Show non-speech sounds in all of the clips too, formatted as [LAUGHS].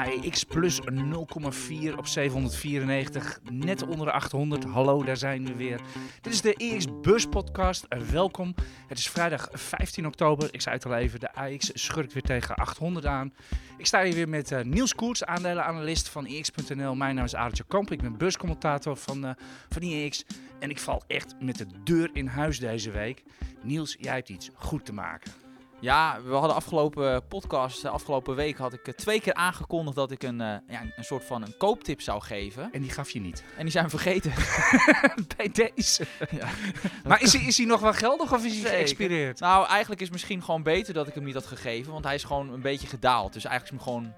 AEX plus 0,4 op 794, net onder de 800. Hallo, daar zijn we weer. Dit is de EX Bus Podcast. Welkom. Het is vrijdag 15 oktober. Ik zei het al even, de AEX schurkt weer tegen 800 aan. Ik sta hier weer met uh, Niels Koerts, aandelenanalist van EX.nl. Mijn naam is Arentje Kamp, ik ben buscommentator van, uh, van EX. En ik val echt met de deur in huis deze week. Niels, jij hebt iets goed te maken. Ja, we hadden afgelopen podcast, afgelopen week had ik twee keer aangekondigd dat ik een, ja, een soort van een kooptip zou geven. En die gaf je niet. En die zijn we vergeten. [LAUGHS] Bij deze. Ja. maar is hij, is hij nog wel geldig of is hij geëxpireerd? Nou, eigenlijk is het misschien gewoon beter dat ik hem niet had gegeven, want hij is gewoon een beetje gedaald. Dus eigenlijk is hem gewoon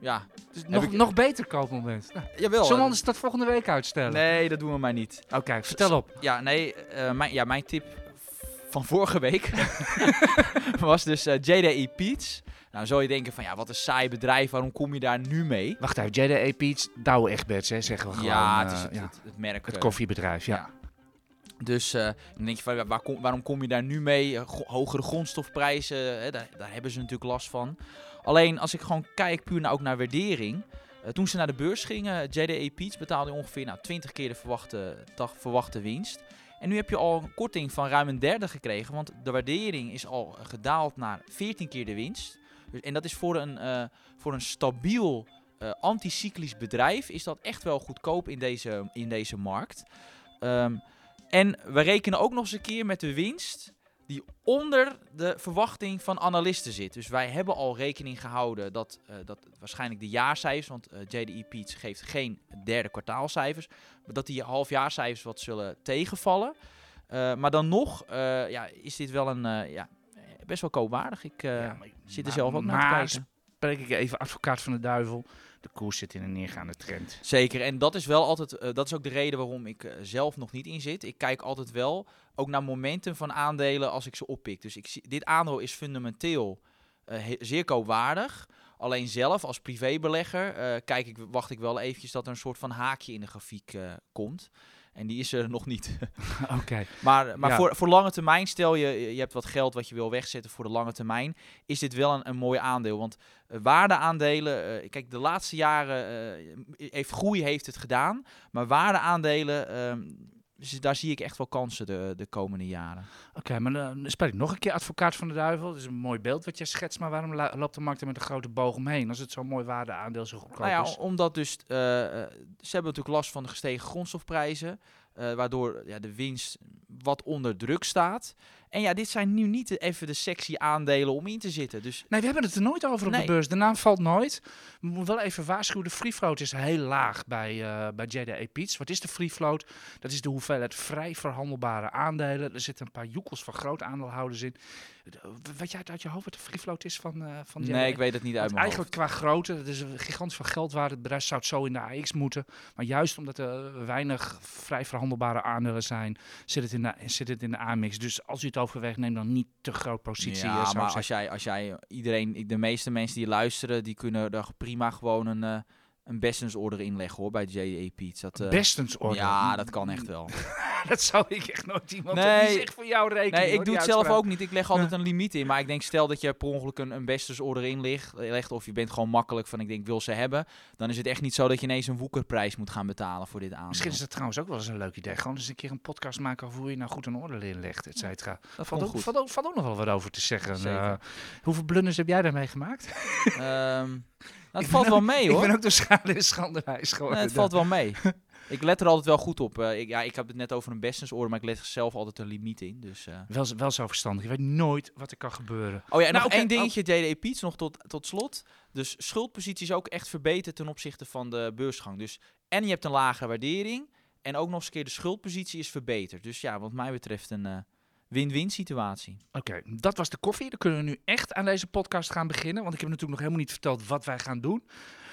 ja. Dus nog, ik... nog beter koopmoment. Nou, Jawel. Zullen we anders dat volgende week uitstellen? Nee, dat doen we maar niet. Oké, okay, vertel op. Ja, nee, uh, mijn, ja, mijn tip van vorige week [LAUGHS] was dus uh, JDE Peets. Nou, zou je denken van ja, wat een saai bedrijf, waarom kom je daar nu mee? Wacht even, JDE Peets, Douwe Egberts, hè, zeggen we gewoon. Ja, het is het, uh, het, het merk. Het koffiebedrijf, ja. ja. Dus uh, dan denk je van, waar, kom, waarom kom je daar nu mee? hogere grondstofprijzen, hè, daar, daar, hebben ze natuurlijk last van. Alleen als ik gewoon kijk puur naar, ook naar waardering. Uh, toen ze naar de beurs gingen, JDE Peets betaalde ongeveer nou, 20 keer de verwachte, dag, verwachte winst. En nu heb je al een korting van ruim een derde gekregen, want de waardering is al gedaald naar 14 keer de winst. Dus, en dat is voor een, uh, voor een stabiel uh, anticyclisch bedrijf is dat echt wel goedkoop in deze, in deze markt. Um, en we rekenen ook nog eens een keer met de winst die onder de verwachting van analisten zit. Dus wij hebben al rekening gehouden dat, uh, dat waarschijnlijk de jaarcijfers, want uh, JDE Peets geeft geen derde kwartaalcijfers, dat die halfjaarcijfers wat zullen tegenvallen. Uh, maar dan nog ja, is dit wel een ja, best wel koopwaardig. Ik ja, maar, zit er zelf ook naar te kijken. Spreek ik even advocaat van de duivel de koers zit in een neergaande trend. Zeker, en dat is wel altijd, uh, dat is ook de reden waarom ik uh, zelf nog niet in zit. Ik kijk altijd wel ook naar momenten van aandelen als ik ze oppik. Dus ik zie, dit aandeel is fundamenteel uh, zeer koopwaardig. Alleen zelf als privébelegger kijk ik, wacht ik wel eventjes dat er een soort van haakje in de grafiek komt. En die is er nog niet. [LAUGHS] Oké. Maar, maar ja. voor, voor lange termijn, stel je, je hebt wat geld wat je wil wegzetten voor de lange termijn, is dit wel een, een mooi aandeel. Want uh, waardeaandelen, uh, kijk, de laatste jaren uh, heeft groei heeft het gedaan. Maar waardeaandelen, dus daar zie ik echt wel kansen de, de komende jaren. Oké, okay, maar dan speel ik nog een keer advocaat van de duivel. Dat is een mooi beeld wat jij schetst, maar waarom loopt de markt er met een grote boog omheen als het zo'n mooi waardeaandeel zo goedkoop nou ja, is? Omdat dus, uh, ze hebben natuurlijk last van de gestegen grondstofprijzen, uh, waardoor ja, de winst wat onder druk staat. En ja, dit zijn nu niet even de sexy aandelen om in te zitten. Dus... Nee, we hebben het er nooit over op nee. de beurs. De naam valt nooit. We moeten wel even waarschuwen. De free float is heel laag bij, uh, bij. Wat is de free float? Dat is de hoeveelheid vrij verhandelbare aandelen. Er zitten een paar joekels van groot aandeelhouders in. Weet jij uit je hoofd wat de free float is van, uh, van? Nee, ik weet het niet uit mijn Eigenlijk qua grootte, het is een gigantisch van geldwaarde. Het bedrijf zou het zo in de AX moeten. Maar juist omdat er weinig vrij verhandelbare aandelen zijn, zit het in de, zit het in de AMX. Dus als u het overweegt, neem dan niet te groot positie. Ja, maar als jij, als jij iedereen, de meeste mensen die luisteren, die kunnen er prima gewoon een, uh, een bestens-order inleggen hoor, bij JE Piets. Dat, uh, bestens-order? Ja, dat kan echt wel. [LAUGHS] dat zou ik echt nooit iemand nee, die voor jou rekenen. Nee, ik hoor, doe het zelf ook niet. Ik leg altijd een limiet in. Maar ik denk, stel dat je per ongeluk een, een bestens-order inlegt, of je bent gewoon makkelijk van, ik denk, wil ze hebben. Dan is het echt niet zo dat je ineens een woekerprijs moet gaan betalen voor dit aandeel. Misschien is dat trouwens ook wel eens een leuk idee. Gewoon eens een keer een podcast maken over hoe je nou goed een order inlegt, et cetera. Dat valt ook, valt, ook, valt ook nog wel wat over te zeggen. Uh, hoeveel blunders heb jij daarmee gemaakt? um, nou, het valt wel mee hoor. Ik ben ook door schade en schande wijs geworden. Nee, het valt wel mee. ik let er altijd wel goed op. Uh, ik, ja, ik heb het net over een bestens-order, maar ik let zelf altijd een limiet in. Dus, uh. wel, wel zo verstandig. Je weet nooit wat er kan gebeuren. Oh ja, en nou, nog okay, één dingetje, oh. JDE Piets, nog tot, tot slot. Dus schuldpositie is ook echt verbeterd ten opzichte van de beursgang. Dus, en je hebt een lagere waardering. En ook nog eens een keer de schuldpositie is verbeterd. Dus ja, wat mij betreft een... Uh, win-win situatie. Oké, dat was de koffie. Dan kunnen we nu echt aan deze podcast gaan beginnen. Want ik heb natuurlijk nog helemaal niet verteld wat wij gaan doen.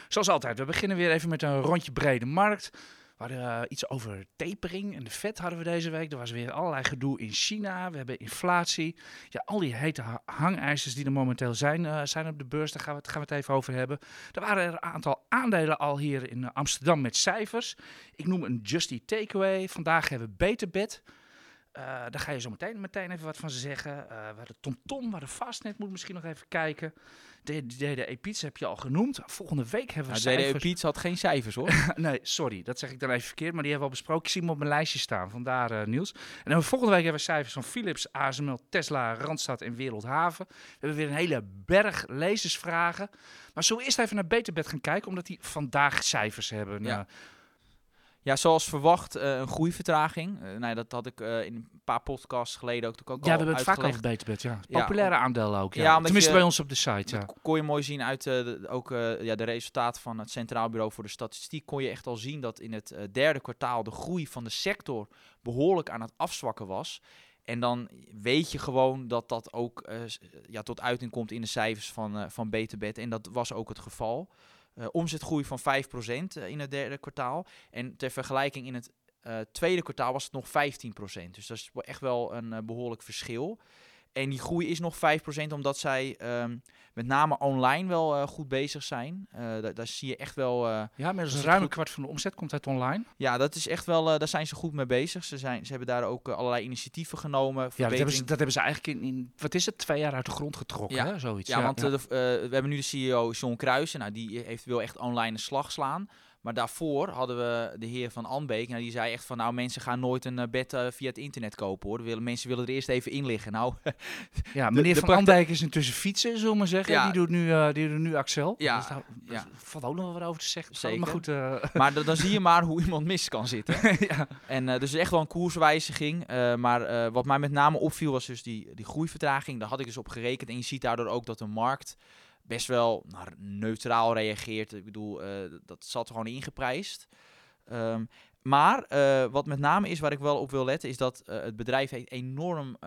Zoals altijd, we beginnen weer even met een rondje brede markt. We hadden uh, iets over tapering en de vet hadden we deze week. Er was weer allerlei gedoe in China. We hebben inflatie. Ja, al die hete hangijzers die er momenteel zijn, uh, zijn op de beurs. Daar gaan, we het, gaan we het even over hebben. Er waren er een aantal aandelen al hier in Amsterdam met cijfers. Ik noem een Justy Takeaway. Vandaag hebben we Beterbed. Eh, daar ga je zo meteen, meteen even wat van zeggen. Uh, waar de TomTom, waar de Fastnet moet misschien nog even kijken. De DDE-pizza heb je al genoemd. Volgende week hebben we nou, DDE-pizza had geen cijfers hoor. [LAUGHS] nee, sorry, dat zeg ik dan even verkeerd. Maar die hebben we al besproken. Ik zie hem op mijn lijstje staan, vandaar uh, nieuws. En dan volgende week hebben we cijfers van Philips, ASML, Tesla, Randstad en Wereldhaven. We hebben weer een hele berg lezersvragen. Maar zo eerst even naar Beterbed gaan kijken, omdat die vandaag cijfers hebben. Ja. Ja, zoals verwacht, uh, een groeivertraging. Uh, nou dat had ik uh, in een paar podcasts geleden ook, ook ja, al we hebben het vaak over Beterbed, ja. Populaire ja, aandelen ook, ja. ja Tenminste je, bij ons op de site, ja. kon je mooi zien uit de, ook ja, de resultaten van het Centraal Bureau voor de Statistiek. Kon je echt al zien dat in het derde kwartaal de groei van de sector behoorlijk aan het afzwakken was. En dan weet je gewoon dat dat ook ja, tot uiting komt in de cijfers van, van Beterbed. En dat was ook het geval. Uh, omzetgroei van 5% uh, in het derde kwartaal. En ter vergelijking in het uh, tweede kwartaal was het nog 15%. Dus dat is echt wel een behoorlijk verschil. En die groei is nog 5% omdat zij um, met name online wel uh, goed bezig zijn. Uh, daar, daar, zie je echt wel... Uh, ja, met een ruim kwart van de omzet komt uit online. Ja, dat is echt wel... daar zijn ze goed mee bezig. Ze, zijn, ze hebben daar ook allerlei initiatieven genomen. Ja, dat hebben, ze, dat hebben ze eigenlijk in, in, Wat is het? Twee jaar uit de grond getrokken, ja. Hè? Zoiets. Ja, ja want de, we hebben nu de CEO John Kruijsen. Nou, die heeft wil echt online een slag slaan. Maar daarvoor hadden we de heer van Anbeek. Nou, die zei echt van, nou mensen gaan nooit een bed uh, via het internet kopen hoor. Willen, mensen willen er eerst even in liggen. Nou, [LAUGHS] ja, meneer de, van Anbeek is intussen fietsen, zullen we maar zeggen. Ja. Die, doet nu, uh, die doet nu Axel. Ja, dus daar, ja. valt ook nog wat over te zeggen. Zeker. Maar, goed, uh... maar dan zie je maar [LAUGHS] hoe iemand mis kan zitten. [LAUGHS] ja. En dus echt wel een koerswijziging. maar wat mij met name opviel was dus die, die groeivertraging. Daar had ik dus op gerekend. En je ziet daardoor ook dat de markt best wel nou, neutraal reageert. Ik bedoel, uh, dat zat gewoon ingeprijsd. Um, maar uh, wat met name is waar ik wel op wil letten, is dat uh, het bedrijf heeft enorm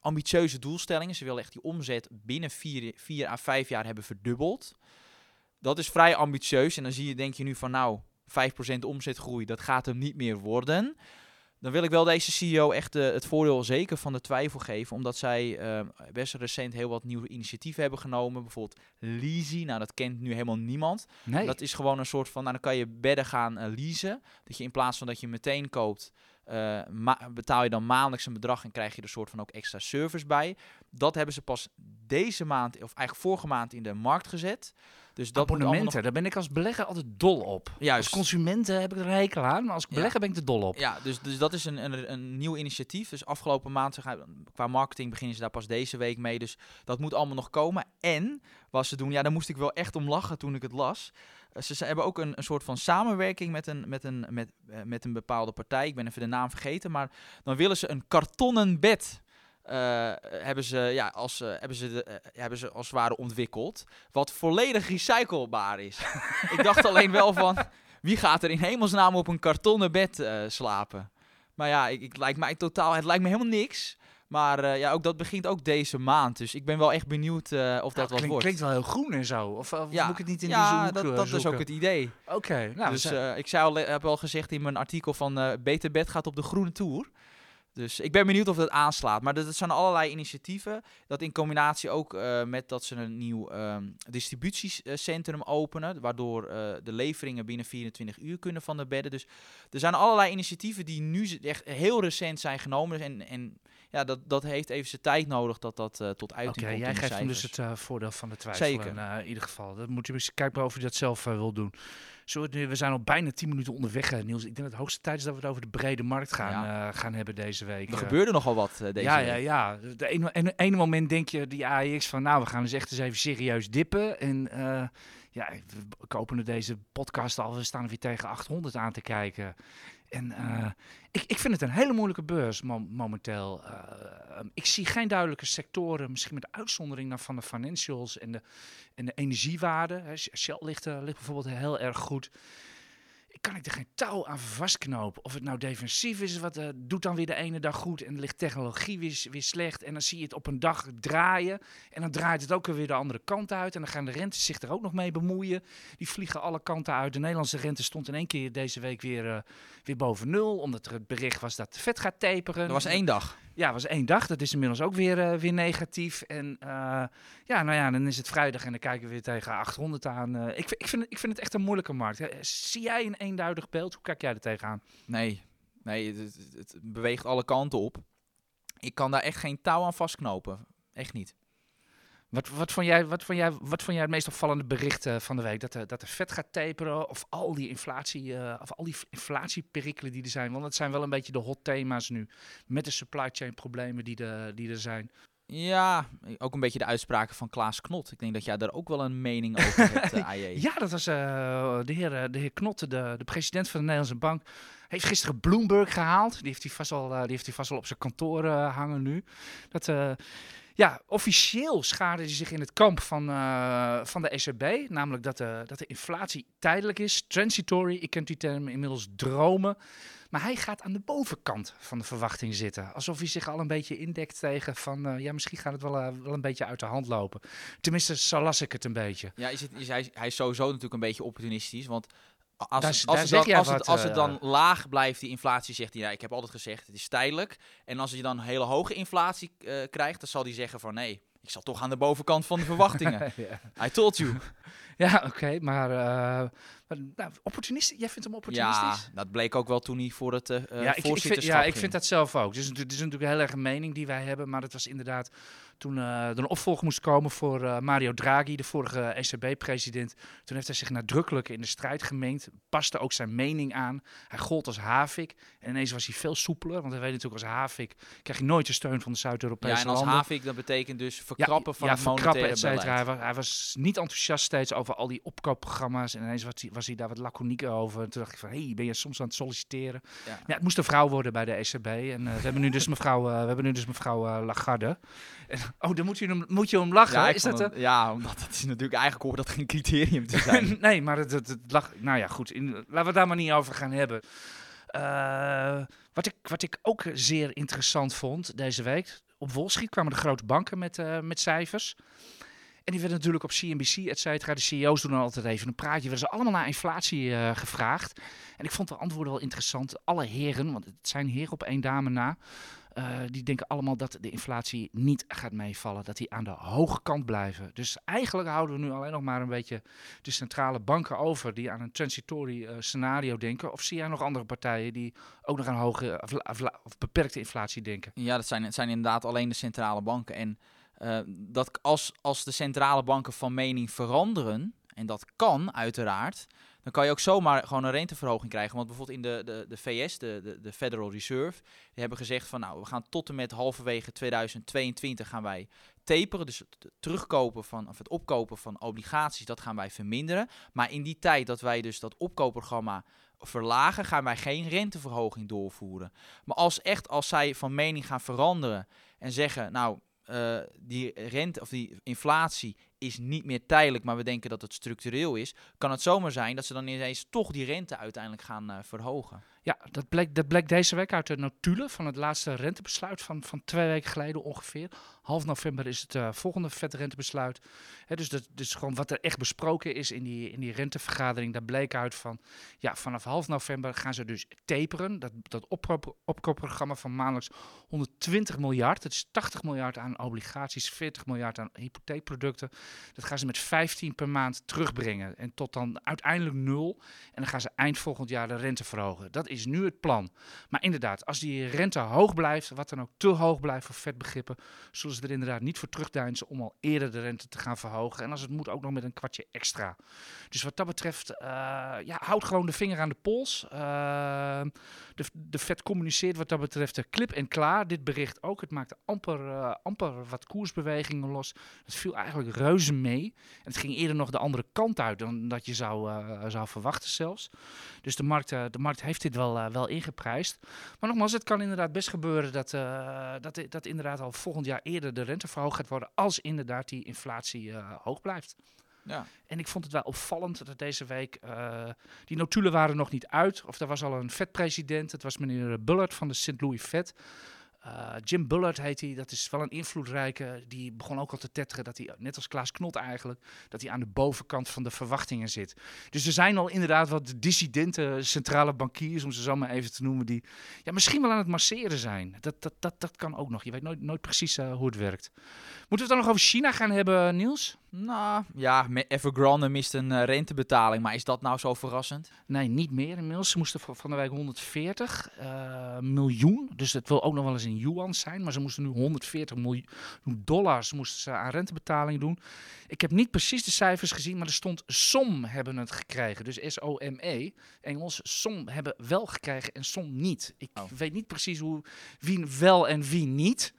ambitieuze doelstellingen. Ze willen echt die omzet binnen vier, vier à vijf jaar hebben verdubbeld. Dat is vrij ambitieus. En dan zie je, denk je nu van nou, 5% omzetgroei, dat gaat hem niet meer worden dan wil ik wel deze CEO echt uh, het voordeel zeker van de twijfel geven. Omdat zij uh, best recent heel wat nieuwe initiatieven hebben genomen. Bijvoorbeeld Leasy. Nou, dat kent nu helemaal niemand. Nee. Dat is gewoon een soort van, nou dan kan je bedden gaan uh, leasen. Dat je in plaats van dat je meteen koopt, betaal je dan maandelijks een bedrag en krijg je er soort van ook extra service bij. Dat hebben ze pas deze maand, of eigenlijk vorige maand in de markt gezet. Dus dat Abonnementen, nog... daar ben ik als belegger altijd dol op. Juist. Als consumenten heb ik er hekel aan, maar als belegger ben ik er dol op. Ja, dus, dus dat is een, een, een nieuw initiatief. Dus afgelopen maand, qua marketing beginnen ze daar pas deze week mee. Dus dat moet allemaal nog komen. En, wat ze doen, ja, daar moest ik wel echt om lachen toen ik het las. Eh, ze, hebben ook een, een soort van samenwerking met een, met, een, met, uh, met een bepaalde partij. Ik ben even de naam vergeten, maar dan willen ze een kartonnen bed uh, hebben, ze, ja, als, uh, hebben, ze de, uh, hebben ze als het ware ontwikkeld. Wat volledig recyclebaar is. [LAUGHS] ik dacht alleen wel van, wie gaat er in hemelsnaam op een kartonnen bed slapen? Maar ja, ik, ik, lijkt mij totaal, het lijkt me helemaal niks. Maar ja, ook dat begint ook deze maand. Dus ik ben wel echt benieuwd of dat wat klinkt, wordt. Klinkt wel heel groen en zo. Of, of ja, moet ik het niet in ja, die zoek, dat, dat is ook het idee. Oké. Okay, nou, dus ik zei al, heb al gezegd in mijn artikel van Beter Bed gaat op de groene tour. Dus ik ben benieuwd of dat aanslaat. Maar dat zijn allerlei initiatieven. Dat in combinatie ook uh, met dat ze een nieuw um, distributiecentrum openen. Waardoor uh, de leveringen binnen 24 uur kunnen van de bedden. Dus er zijn allerlei initiatieven die nu echt heel recent zijn genomen. En, en ja, dat, dat heeft even zijn tijd nodig dat dat uh, tot uiting okay, komt. Jij geeft hem dus het voordeel van de twijfel. Zeker. in ieder geval. Dat moet je eens kijken of je dat zelf wil doen. Zo, we zijn al bijna 10 minuten onderweg, Niels. Ik denk dat het hoogste tijd is dat we het over de brede markt gaan, ja. uh, gaan hebben deze week. Er gebeurde nogal wat deze ja, week. Ja, ja, ja. De ene, ene moment denk je, die AEX, van nou, we gaan eens echt eens even serieus dippen. En ja, we kopen deze podcast al, we staan weer tegen 800 aan te kijken. En uh, ik, ik vind het een hele moeilijke beurs momenteel. Uh, ik zie geen duidelijke sectoren, misschien met uitzondering van de financials en de, en de energiewaarden. Shell ligt, uh, ligt bijvoorbeeld heel erg goed kan ik er geen touw aan vastknopen. Of het nou defensief is, wat uh, doet dan weer de ene dag goed en ligt technologie weer, weer slecht. En dan zie je het op een dag draaien en dan draait het ook weer de andere kant uit. En dan gaan de rentes zich er ook nog mee bemoeien. Die vliegen alle kanten uit. De Nederlandse rente stond in één keer deze week weer, uh, weer boven nul, omdat er het bericht was dat de vet gaat taperen. Dat was één dag. Ja, was één dag. Dat is inmiddels ook weer, uh, weer negatief. En uh, ja, nou ja, dan is het vrijdag en dan kijken we weer tegen 800 aan. Uh, ik, ik, vind, ik vind het echt een moeilijke markt. Zie jij een eenduidig beeld? Hoe kijk jij er tegenaan? Nee, Nee, het- het beweegt alle kanten op. Ik kan daar echt geen touw aan vastknopen. Echt niet. Wat, wat, vond jij, wat, vond jij, wat vond jij het meest opvallende bericht van de week? Dat de, dat de vet gaat taperen of al die inflatie, eh, of al die inflatieperikelen die er zijn? Want dat zijn wel een beetje de hot thema's nu. Met de supply chain problemen die, de, die er zijn. Ja, ook een beetje de uitspraken van Klaas Knot. Ik denk dat jij daar ook wel een mening [LAUGHS] over hebt, eh, AJ. Ja, dat was eh, de, heer, de heer Knotte, de, de president van de Nederlandse Bank. Heeft gisteren Bloomberg gehaald. Die heeft hij vast al, die heeft hij vast al op zijn kantoor hangen nu. Dat, ja, officieel schaarde hij zich in het kamp van, eh, van de ECB. Namelijk dat de, dat de inflatie tijdelijk is, transitory. Ik ken die term inmiddels dromen. Maar hij gaat aan de bovenkant van de verwachting zitten. Alsof hij zich al een beetje indekt tegen van... eh, ja, misschien gaat het wel, eh, wel een beetje uit de hand lopen. Tenminste, zo las ik het een beetje. Ja, is het, hij, hij is sowieso natuurlijk een beetje opportunistisch. Want als, Daar het, als, het dan, als, het, als het eh, dan laag blijft, die inflatie, zegt hij... Ja, ik heb altijd gezegd, het is tijdelijk. En als je dan hele hoge inflatie eh, krijgt, dan zal hij zeggen van... Nee, ik zal toch aan de bovenkant van de verwachtingen. [LAUGHS] ja. I told you. [LAUGHS] [LAUGHS] Ja, oké, maar, eh, maar nou, opportunistisch? Jij vindt hem opportunistisch? Ja, dat bleek ook wel toen hij voor het eh ja, ik, ik vind, ja, ik vind dat zelf ook. Dus het is natuurlijk heel erg een mening die wij hebben, maar het was inderdaad toen eh, er een opvolger moest komen voor Mario Draghi, de vorige ECB-president. Toen heeft hij zich nadrukkelijk in de strijd gemengd, paste ook zijn mening aan. Hij gold als havik en ineens was hij veel soepeler, want we weten natuurlijk als havik krijg je nooit de steun van de Zuid-Europese Ja, en als landen. havik, dat betekent dus verkrappen van ja, het verkrappen, monetaire et cetera. Hij was, hij was niet enthousiast steeds over al die opkoopprogramma's. En ineens was hij, was hij daar wat laconieker over. En toen dacht ik van, hey, ben je soms aan het solliciteren? Ja. Ja, het moest een vrouw worden bij de ECB. En eh, we hebben nu dus [LAUGHS] mevrouw, eh, we hebben nu dus mevrouw eh, Lagarde. En, oh, dan moet je, hem, moet je om lachen. Ja, is dat het- ja, omdat dat is natuurlijk eigenlijk hoort dat geen criterium te zijn. een... [LAUGHS] nee, maar het, het, het lag... Nou ja, goed. In, laten we het daar maar niet over gaan hebben. Eh, wat, ik, wat ik ook zeer interessant vond deze week. Op Wall Street kwamen de grote banken met, eh, met cijfers. En die werden natuurlijk op CNBC, et cetera. De CEO's doen dan altijd even een praatje. Werden ze allemaal naar inflatie eh, gevraagd. En ik vond de antwoorden wel interessant. Alle heren, want het zijn heren op één dame na. eh, die denken allemaal dat de inflatie niet gaat meevallen. Dat die aan de hoge kant blijven. Dus eigenlijk houden we nu alleen nog maar een beetje de centrale banken over. Die aan een transitory eh, scenario denken. Of zie jij nog andere partijen die ook nog aan hoge of, beperkte inflatie denken? Ja, dat zijn, zijn inderdaad alleen de centrale banken. En eh, dat als, als de centrale banken van mening veranderen, en dat kan uiteraard, dan kan je ook zomaar gewoon een renteverhoging krijgen. Want bijvoorbeeld in de, de, de VS, de, de, de Federal Reserve, die hebben gezegd van nou, we gaan tot en met halverwege 2022 gaan wij taperen. Dus het terugkopen van, of het opkopen van obligaties, dat gaan wij verminderen. Maar in die tijd dat wij dus dat opkoopprogramma verlagen, gaan wij geen renteverhoging doorvoeren. Maar als echt, als zij van mening gaan veranderen en zeggen, nou, eh, die rente of die inflatie is niet meer tijdelijk, maar we denken dat het structureel is, kan het zomaar zijn dat ze dan ineens toch die rente uiteindelijk gaan eh, verhogen. Ja, dat bleek, dat bleek deze week uit de notulen van het laatste rentebesluit van, van twee weken geleden ongeveer. Half november is het eh, volgende vet rentebesluit. Hè, dus, dat, dus gewoon wat er echt besproken is in die, in die rentevergadering, daar bleek uit van, ja, vanaf half november gaan ze dus taperen. Dat, dat opkoop, opkoopprogramma van maandelijks 120 miljard, dat is 80 miljard aan obligaties, 40 miljard aan hypotheekproducten. Dat gaan ze met 15 per maand terugbrengen en tot dan uiteindelijk nul. En dan gaan ze eind volgend jaar de rente verhogen. Dat is nu het plan. Maar inderdaad, als die rente hoog blijft, wat dan ook te hoog blijft voor vetbegrippen, zullen ze er inderdaad niet voor terugdeinzen om al eerder de rente te gaan verhogen. En als het moet ook nog met een kwartje extra. Dus wat dat betreft, eh, ja, houd gewoon de vinger aan de pols. Eh, de, de vet communiceert wat dat betreft eh, klip en klaar. Dit bericht ook. Het maakte amper, amper wat koersbewegingen los. Het viel eigenlijk reuze mee. En het ging eerder nog de andere kant uit dan dat je zou, zou verwachten zelfs. Dus de markt, de markt heeft dit wel, eh, wel ingeprijsd. Maar nogmaals, het kan inderdaad best gebeuren dat, eh, dat, dat inderdaad al volgend jaar eerder de rente verhoogd gaat worden. Als inderdaad die inflatie eh, hoog blijft. Ja. En ik vond het wel opvallend dat deze week die notulen waren nog niet uit. Of er was al een vet-president. Het was meneer Bullard van de St. Louis Fed. Eh, Uh, Jim Bullard heet hij, dat is wel een invloedrijke. Die begon ook al te tetteren dat hij, net als Klaas Knot eigenlijk, dat hij aan de bovenkant van de verwachtingen zit. Dus er zijn al inderdaad wat dissidente centrale bankiers, om ze zo maar even te noemen, die ja, misschien wel aan het masseren zijn. Dat, dat, dat, dat kan ook nog. Je weet nooit, nooit precies uh, hoe het werkt. Moeten we het dan nog over China gaan hebben, Niels? Nou, ja, Evergrande mist een uh, rentebetaling, maar is dat nou zo verrassend? Nee, niet meer inmiddels. Ze moesten van de week 140 uh, miljoen, dus het wil ook nog wel eens in yuan zijn, maar ze moesten nu 140 miljoen dollars moesten ze aan rentebetaling doen. Ik heb niet precies de cijfers gezien, maar er stond som hebben het gekregen, dus S-O-M-E, Engels. Som hebben wel gekregen en som niet. Ik oh. weet niet precies hoe, wie wel en wie niet.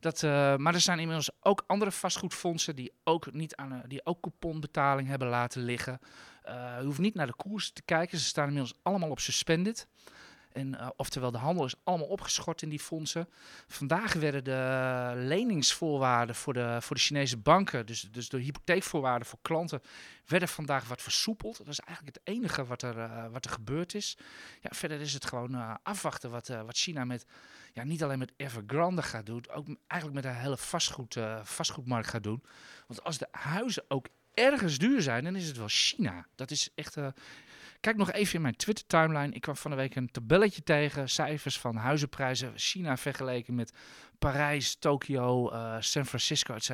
Dat, uh, maar er zijn inmiddels ook andere vastgoedfondsen die ook, niet aan, uh, die ook couponbetaling hebben laten liggen. Uh, je hoeft niet naar de koers te kijken, ze staan inmiddels allemaal op suspended. En, uh, oftewel, de handel is allemaal opgeschort in die fondsen. Vandaag werden de leningsvoorwaarden voor de, voor de Chinese banken, dus, dus de hypotheekvoorwaarden voor klanten, werden vandaag wat versoepeld. Dat is eigenlijk het enige wat er, uh, wat er gebeurd is. Ja, verder is het gewoon uh, afwachten wat, wat China met, ja, niet alleen met Evergrande gaat doen, ook eigenlijk met de hele vastgoed, vastgoedmarkt gaat doen. Want als de huizen ook ergens duur zijn, dan is het wel China. Dat is echt. Kijk nog even in mijn Twitter-timeline. Ik kwam van de week een tabelletje tegen. Cijfers van huizenprijzen. China vergeleken met Parijs, Tokio, uh, San Francisco, etc.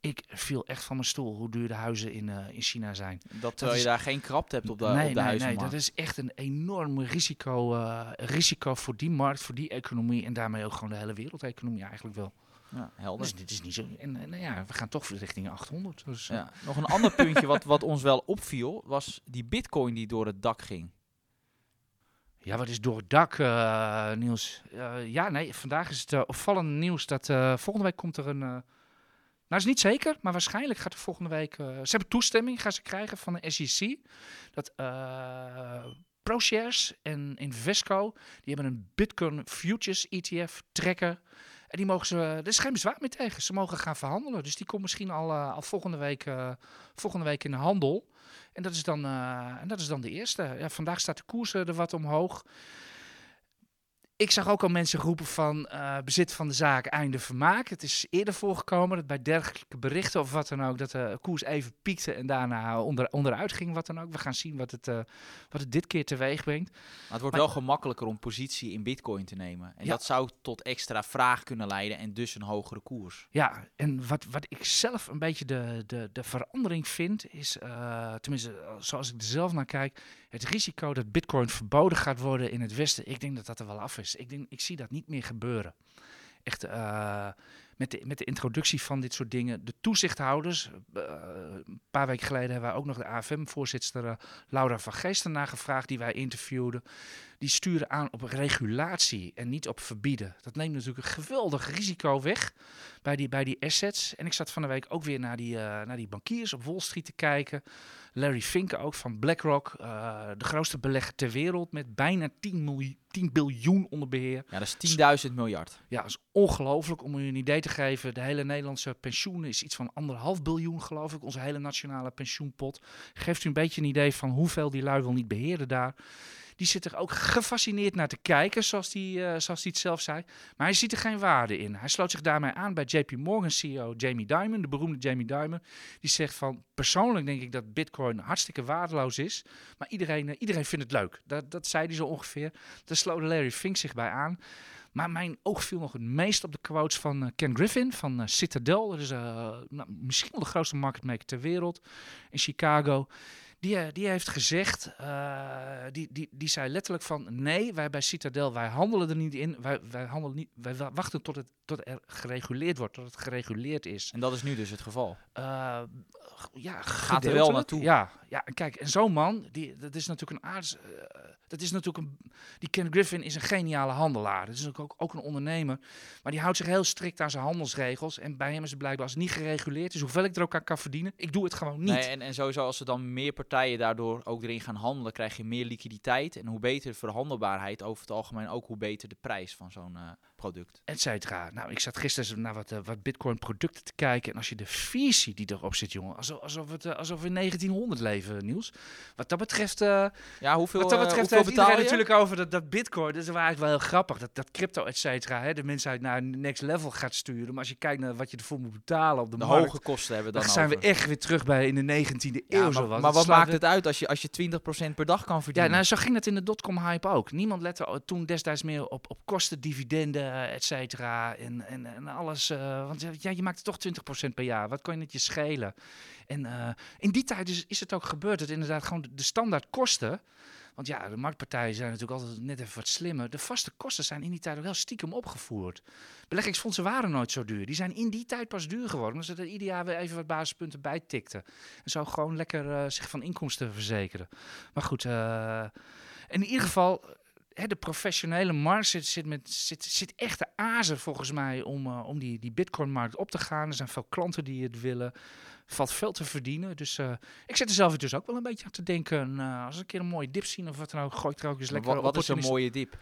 Ik viel echt van mijn stoel hoe duur de huizen in, uh, in China zijn. Dat terwijl je daar geen krapte hebt op de, nee, op de nee, Nee, dat is echt een enorm risico, risico voor die markt, voor die economie. En daarmee ook gewoon de hele wereldeconomie eigenlijk wel. Ja, helder. Dus dit is niet zo. En, en ja, we gaan toch richting 800. Dus, ja. Nog een ander puntje wat, wat ons wel opviel, was die bitcoin die door het dak ging. Ja, wat is door het dak, uh, Niels? Uh, ja, nee, vandaag is het uh, opvallende nieuws dat volgende week komt er een... nou, is niet zeker, maar waarschijnlijk gaat er volgende week... ze hebben toestemming, gaan ze krijgen van de SEC. Dat ProShares en Invesco, die hebben een Bitcoin Futures ETF trekker en die mogen ze, er is geen bezwaar meer tegen. Ze mogen gaan verhandelen. Dus die komt misschien al, uh, al volgende, week, uh, volgende week in de handel. En dat is dan, uh, en dat is dan de eerste. Ja, vandaag staat de koers er wat omhoog ik zag ook al mensen roepen van uh, bezit van de zaak, einde vermaak. Het is eerder voorgekomen dat bij dergelijke berichten of wat dan ook, dat de koers even piekte en daarna onder, onderuit ging, wat dan ook. We gaan zien wat het, uh, wat het dit keer teweeg brengt. Maar het wordt maar, wel gemakkelijker om positie in bitcoin te nemen. En ja. dat zou tot extra vraag kunnen leiden en dus een hogere koers. Ja, en wat, wat ik zelf een beetje de, de, de verandering vind, is, uh, tenminste zoals ik er zelf naar kijk, het risico dat bitcoin verboden gaat worden in het Westen, ik denk dat dat er wel af is. Ik, denk, ik zie dat niet meer gebeuren. Echt, uh, met, de, met de introductie van dit soort dingen, de toezichthouders, uh, een paar weken geleden hebben wij ook nog de AFM-voorzitter uh, Laura van Geesten nagevraagd, die wij interviewden. Die sturen aan op regulatie en niet op verbieden. Dat neemt natuurlijk een geweldig risico weg bij die, bij die assets. En ik zat van de week ook weer naar die, naar die bankiers op Wall Street te kijken. Larry Fink ook van BlackRock, uh, de grootste belegger ter wereld met bijna 10, miljoen, 10 biljoen onder beheer. Ja, dat is 10.000 miljard. Ja, dat is ongelooflijk. Om u een idee te geven, de hele Nederlandse pensioen is iets van anderhalf biljoen, geloof ik. Onze hele nationale pensioenpot. Geeft u een beetje een idee van hoeveel die lui wel niet beheerden daar. Die zit er ook gefascineerd naar te kijken, zoals hij uh, zoals het zelf zei. Maar hij ziet er geen waarde in. Hij sloot zich daarmee aan bij JP Morgan CEO Jamie Dimon, de beroemde Jamie Dimon. Die zegt van, persoonlijk denk ik dat bitcoin hartstikke waardeloos is. Maar iedereen, uh, iedereen vindt het leuk. Dat, dat zei hij zo ongeveer. Daar sloot Larry Fink zich bij aan. Maar mijn oog viel nog het meest op de quotes van uh, Ken Griffin van uh, Citadel. Dat is uh, nou, misschien wel de grootste marketmaker ter wereld in Chicago. Die, die heeft gezegd, die, die, die zei letterlijk van nee, wij bij Citadel, wij handelen er niet in. Wij, wij, handelen niet, wij wachten tot, het, tot er gereguleerd wordt, tot het gereguleerd is. En dat is nu dus het geval? ja, gaat er wel naartoe. Ja, ja kijk, en zo'n man, die, dat is natuurlijk een aards... dat is natuurlijk een, die Ken Griffin is een geniale handelaar. Dat is ook, ook een ondernemer. Maar die houdt zich heel strikt aan zijn handelsregels. En bij hem is het blijkbaar, als niet gereguleerd is, hoeveel ik er ook aan kan verdienen, ik doe het gewoon niet. Nee, en, en sowieso als er dan meer partijen daardoor ook erin gaan handelen, krijg je meer liquiditeit. En hoe beter de verhandelbaarheid over het algemeen, ook hoe beter de prijs van zo'n uh, product. et cetera. Nou, ik zat gisteren naar wat, eh, wat bitcoin producten te kijken. En als je de visie die erop zit, jongen. Alsof, alsof, het, eh, alsof we in 1900 leven, Niels. Wat dat betreft... eh, Ja, hoeveel, Wat dat betreft hoeveel betaal iedereen je? natuurlijk over dat, dat bitcoin. Dat is eigenlijk wel heel grappig. Dat, dat crypto, et cetera. Hè, de mensheid naar next level gaat sturen. Maar als je kijkt naar wat je ervoor moet betalen op de, De markt. hoge kosten hebben we dan dan zijn we echt weer terug bij in de 19e eeuw. Ja, zo maar, wat. maar wat maakt het uit als je, als je 20% per dag kan Ja, verdienen? nou, zo ging het in de dotcom hype ook. Niemand lette toen destijds meer op, op kosten, dividenden, et cetera. En, en, en alles. eh, want ja, je maakt toch 20% per jaar. Wat kan je het je schelen? En eh, in die tijd is, is het ook gebeurd. Dat inderdaad gewoon de, standaard kosten. Want ja, de marktpartijen zijn natuurlijk altijd net even wat slimmer. De vaste kosten zijn in die tijd ook stiekem opgevoerd. Beleggingsfondsen waren nooit zo duur. Die zijn in die tijd pas duur geworden. Omdat ze er ieder jaar weer even wat basispunten bij tikten. En zo gewoon lekker zich van inkomsten verzekeren. Maar goed, eh, in ieder geval, hè, de professionele markt zit, zit, met, zit, zit echt te azen volgens mij om, eh, om die, die bitcoin-markt op te gaan. Er zijn veel klanten die het willen. Valt veel te verdienen. Dus eh, ik zit er zelf dus ook wel een beetje aan te denken. eh, als we een keer een mooie dip zien of wat dan ook, gooi ik er ook eens lekker wat, wat is een mooie dip?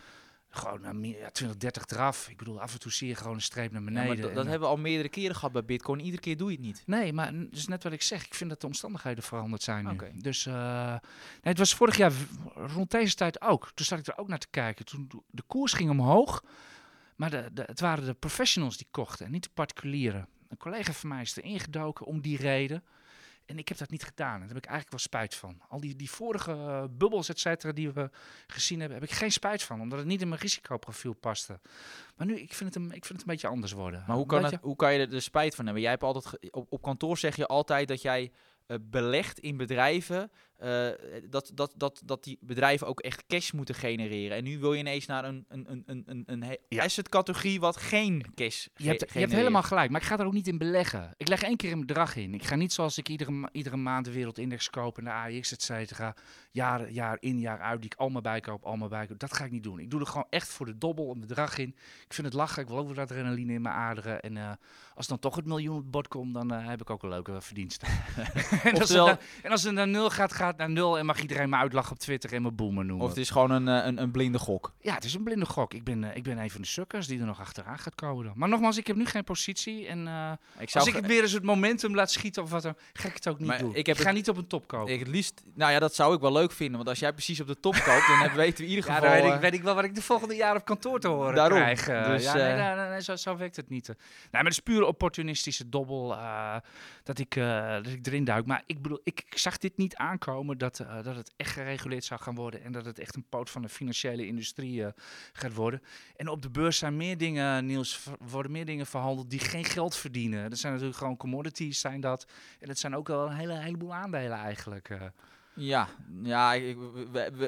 Gewoon meer, ja, 20, 30 eraf. Ik bedoel, af en toe zie je gewoon een streep naar Ja, beneden. maar dat, en, dat eh, hebben we al meerdere keren gehad bij Bitcoin. Iedere keer doe je het niet. Nee, maar is net wat ik zeg. Ik vind dat de omstandigheden veranderd zijn nu. Dus eh, nee, het was vorig jaar rond deze tijd ook. Toen zat ik er ook naar te kijken. Toen de koers ging omhoog, maar de, de, het waren de professionals die kochten en niet de particulieren. Een collega van mij is erin gedoken om die reden. En ik heb dat niet gedaan. Daar heb ik eigenlijk wel spijt van. Al die, die vorige eh, bubbels, et cetera, die we gezien hebben, heb ik geen spijt van. Omdat het niet in mijn risicoprofiel paste. Maar nu, ik vind het een, ik vind het een beetje anders worden. Maar hoe kan, het, hoe kan je er de spijt van hebben? Jij hebt altijd op kantoor zeg je altijd dat jij eh, belegt in bedrijven. Eh, dat, dat, dat, dat die bedrijven ook echt cash moeten genereren. En nu wil je ineens naar een, een, een, een, een, Ja. asset-categorie wat geen cash Je hebt, je hebt helemaal gelijk, maar ik ga er ook niet in beleggen. Ik leg één keer een bedrag in. Ik ga niet zoals ik iedere, iedere maand de wereldindex kopen, de AIX, et cetera. Jaar, jaar in, jaar uit, die ik allemaal bijkoop, allemaal bijkoop. Dat ga ik niet doen. Ik doe er gewoon echt voor de dobbel een bedrag in. Ik vind het lachen, ik wil ook wat adrenaline in mijn aderen. En eh, als dan toch het miljoen op het bord komt, dan eh, heb ik ook een leuke verdiensten. [LAUGHS] en, als het Oftewel- dan, en als het naar nul gaat, gaat naar nul. En mag iedereen me uitlachen op Twitter en me boomer noemen. Of het is gewoon een, eh, een, een blinde gok. Ja, het is een blinde gok. Ik ben, eh, ik ben een van de sukkers die er nog achteraan gaat komen. Dan. Maar nogmaals, ik heb nu geen positie. En eh, Ik zou als ik weer eens het momentum laat schieten of wat dan, ga ik het ook niet Maar doen. ik Ik, heb ga het- niet op een top kopen. ik het liefst, nou ja, dat zou ik wel leuk vinden. Want als jij precies op de top [LAUGHS] koopt, dan weten we in ieder ja, geval... dan weet ik, weet ik wel wat ik de volgende jaar op kantoor te horen Daarom. krijg. Dus, ja, nee, nee, nee, nee, zo, zo werkt het niet. Nee, maar het is puur opportunistische dobbel dat, ik, dat ik erin duik. Maar ik bedoel, ik, ik zag dit niet aankomen dat, eh, dat het echt gereguleerd zou gaan worden. En dat het echt een poot van de financiële industrie eh, gaat worden. En op de beurs zijn meer dingen, Niels, worden meer dingen verhandeld die geen geld verdienen. Dat zijn natuurlijk gewoon commodities, zijn dat. En dat zijn ook wel een hele, heleboel aandelen eigenlijk. Ja, ja ik,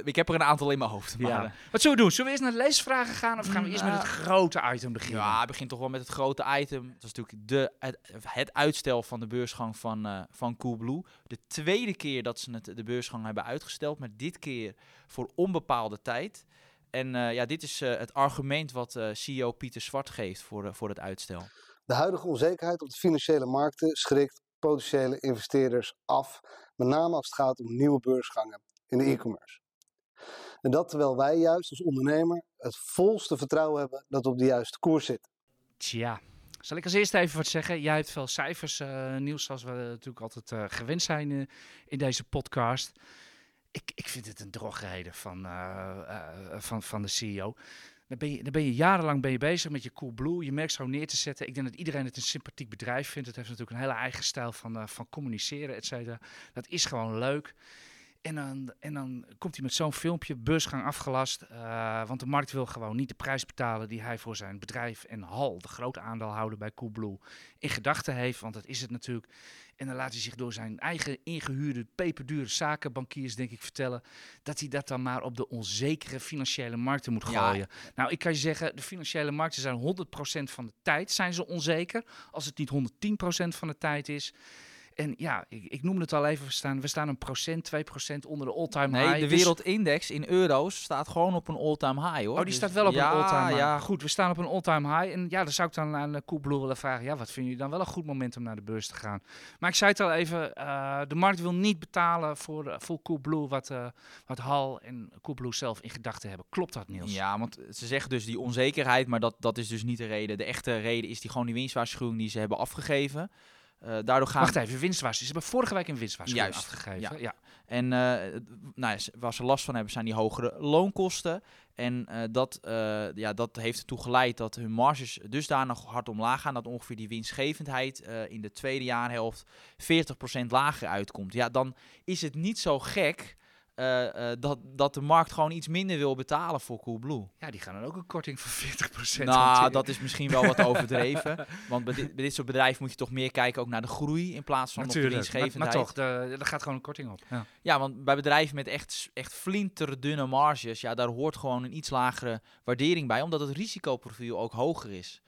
ik heb er een aantal in mijn hoofd. Maar, Ja. eh, Wat zullen we doen? Zullen we eerst naar de leesvragen gaan of gaan we eerst met het Nou, grote item beginnen? Ja, het begint toch wel met het grote item. Dat is natuurlijk de, het, het uitstel van de beursgang van, eh van Coolblue. De tweede keer dat ze het, de beursgang hebben uitgesteld, maar dit keer voor onbepaalde tijd. En eh, ja, dit is eh, het argument wat eh, CEO Pieter Zwart geeft voor, voor het uitstel. De huidige onzekerheid op de financiële markten schrikt potentiële investeerders af, met name als het gaat om nieuwe beursgangen in de e-commerce. En dat terwijl wij juist als ondernemer het volste vertrouwen hebben dat we op de juiste koers zitten. Tja, zal ik als eerste even wat zeggen? Jij hebt veel cijfers, eh Niels, zoals we natuurlijk altijd eh, gewend zijn eh, in deze podcast. Ik, ik vind het een drogreden van, van, van de CEO. Dan ben, je, dan ben je jarenlang ben je bezig met je Coolblue. Je merkt zo neer te zetten. Ik denk dat iedereen het een sympathiek bedrijf vindt. Het heeft natuurlijk een hele eigen stijl van, eh, van communiceren, et cetera. Dat is gewoon leuk. En dan, en dan komt hij met zo'n filmpje, beursgang afgelast. eh, want de markt wil gewoon niet de prijs betalen die hij voor zijn bedrijf en Hal, de grote aandeelhouder bij Coolblue, in gedachten heeft. Want dat is het natuurlijk. En dan laat hij zich door zijn eigen ingehuurde, peperdure zakenbankiers, denk ik, vertellen. dat hij dat dan maar op de onzekere financiële markten moet Ja. gooien. Nou, ik kan je zeggen, de financiële markten zijn 100% van de tijd zijn ze onzeker. Als het niet 110% van de tijd is. En ja, ik, ik noemde het al even, we staan, we staan een procent, 2 procent onder de all-time Nee, high. de Dus- wereldindex in euro's staat gewoon op een all-time high hoor. Oh, die Dus staat wel op ja, een all-time high. Ja, Goed, we staan op een all-time high. En ja, dan zou ik dan aan uh, Coolblue willen vragen, ja, wat vinden jullie dan wel een goed moment om naar de beurs te gaan? Maar ik zei het al even, eh, de markt wil niet betalen voor, eh, voor Coolblue wat, eh, wat Hal en Coolblue zelf in gedachten hebben. Klopt dat, Niels? Ja, want ze zeggen dus die onzekerheid, maar dat, dat is dus niet de reden. De echte reden is die gewoon die winstwaarschuwing die ze hebben afgegeven. Eh, daardoor gaan Wacht even, winstwaarschuwing. Ze hebben vorige week een winstwaarschuwing Juist, afgegeven. ja. Ja. En eh, nou, ja, waar ze last van hebben zijn die hogere loonkosten. En eh, dat, ja, dat heeft ertoe geleid dat hun marges dusdanig hard omlaag gaan. Dat ongeveer die winstgevendheid in de tweede jaarhelft 40% lager uitkomt. Ja, dan is het niet zo gek eh, eh, dat, dat de markt gewoon iets minder wil betalen voor Coolblue. ja, die gaan dan ook een korting van 40% Nou, hanteren. dat is misschien wel wat overdreven. [LAUGHS] Want bij dit, bij dit soort bedrijven moet je toch meer kijken ook naar de groei in plaats van op de Natuurlijk, maar, winstgevendheid. maar toch, er gaat gewoon een korting op. Ja. Ja, want bij bedrijven met echt, echt flinterdunne marges, ja, daar hoort gewoon een iets lagere waardering bij, omdat het risicoprofiel ook hoger is.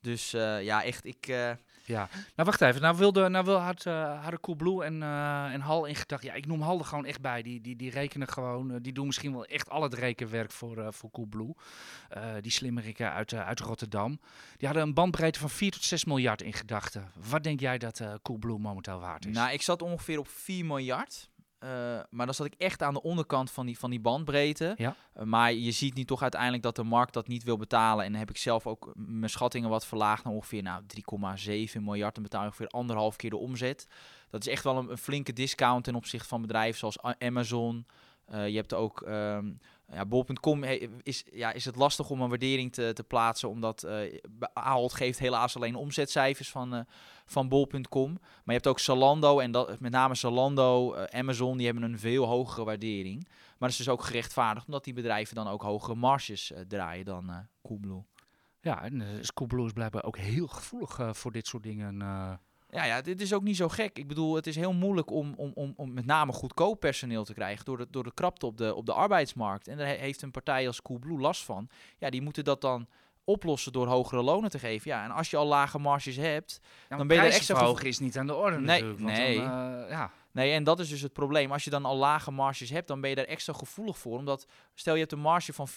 Dus eh, ja, echt, ik... eh, Ja, nou wacht even. Nou, wilde, nou wil, had, uh, hadden Coolblue en, en Hal in gedachten. Ja, ik noem Hal er gewoon echt bij. Die, die, die rekenen gewoon, die doen misschien wel echt al het rekenwerk voor, voor Coolblue. Die slimmerikken uit, uit Rotterdam. Die hadden een bandbreedte van 4 tot 6 miljard in gedachten. Wat denk jij dat Coolblue momenteel waard is? Nou, ik zat ongeveer op 4 miljard. Uh, maar dan zat ik echt aan de onderkant van die, van die bandbreedte. Ja. Uh, maar je ziet nu toch uiteindelijk dat de markt dat niet wil betalen. En dan heb ik zelf ook mijn schattingen wat verlaagd naar ongeveer nou, 3,7 miljard. Dan betaal je ongeveer anderhalf keer de omzet. Dat is echt wel een, een flinke discount ten opzichte van bedrijven zoals Amazon. Uh, je hebt ook... Um, ja, Bol.com is, ja, is het lastig om een waardering te, te plaatsen, omdat uh, Ahold geeft helaas alleen omzetcijfers van, uh, van Bol.com. Maar je hebt ook Zalando en dat, met name Zalando, uh, Amazon, die hebben een veel hogere waardering. Maar dat is dus ook gerechtvaardigd, omdat die bedrijven dan ook hogere marges draaien dan Coolblue. Ja, en dus Coolblue is blijkbaar ook heel gevoelig voor dit soort dingen. Ja, ja, dit is ook niet zo gek. Ik bedoel, het is heel moeilijk om, om, om, om met name goedkoop personeel te krijgen door de, door de krapte op de, op de arbeidsmarkt. En daar heeft een partij als Coolblue last van. Ja, die moeten dat dan oplossen door hogere lonen te geven. Ja, en als je al lage marges hebt, ja, dan ben je er extra hoog is niet aan de orde nee, natuurlijk. Nee, dan, uh, ja. Nee, en dat is dus het probleem. Als je dan al lage marges hebt, dan ben je daar extra gevoelig voor. Omdat, stel je hebt een marge van 4%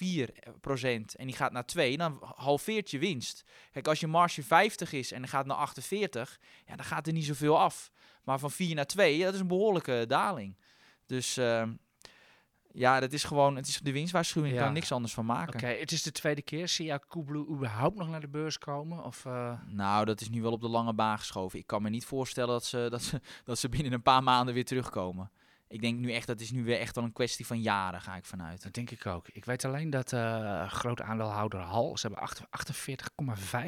en die gaat naar 2, dan halveert je winst. Kijk, als je marge 50 is en gaat naar 48, ja, dan gaat er niet zoveel af. Maar van 4 naar 2, ja, dat is een behoorlijke daling. Dus uh, ja, dat is gewoon, het is de winstwaarschuwing. Je Ja. kan er niks anders van maken. Oké, het is de tweede keer. Zie jij Coolblue überhaupt nog naar de beurs komen? Of, uh... Nou, dat is nu wel op de lange baan geschoven. Ik kan me niet voorstellen dat ze, dat ze, dat ze binnen een paar maanden weer terugkomen. Ik denk nu echt, dat is nu weer echt al een kwestie van jaren, ga ik vanuit. Dat denk ik ook. Ik weet alleen dat uh, groot aandeelhouder Hal, ze hebben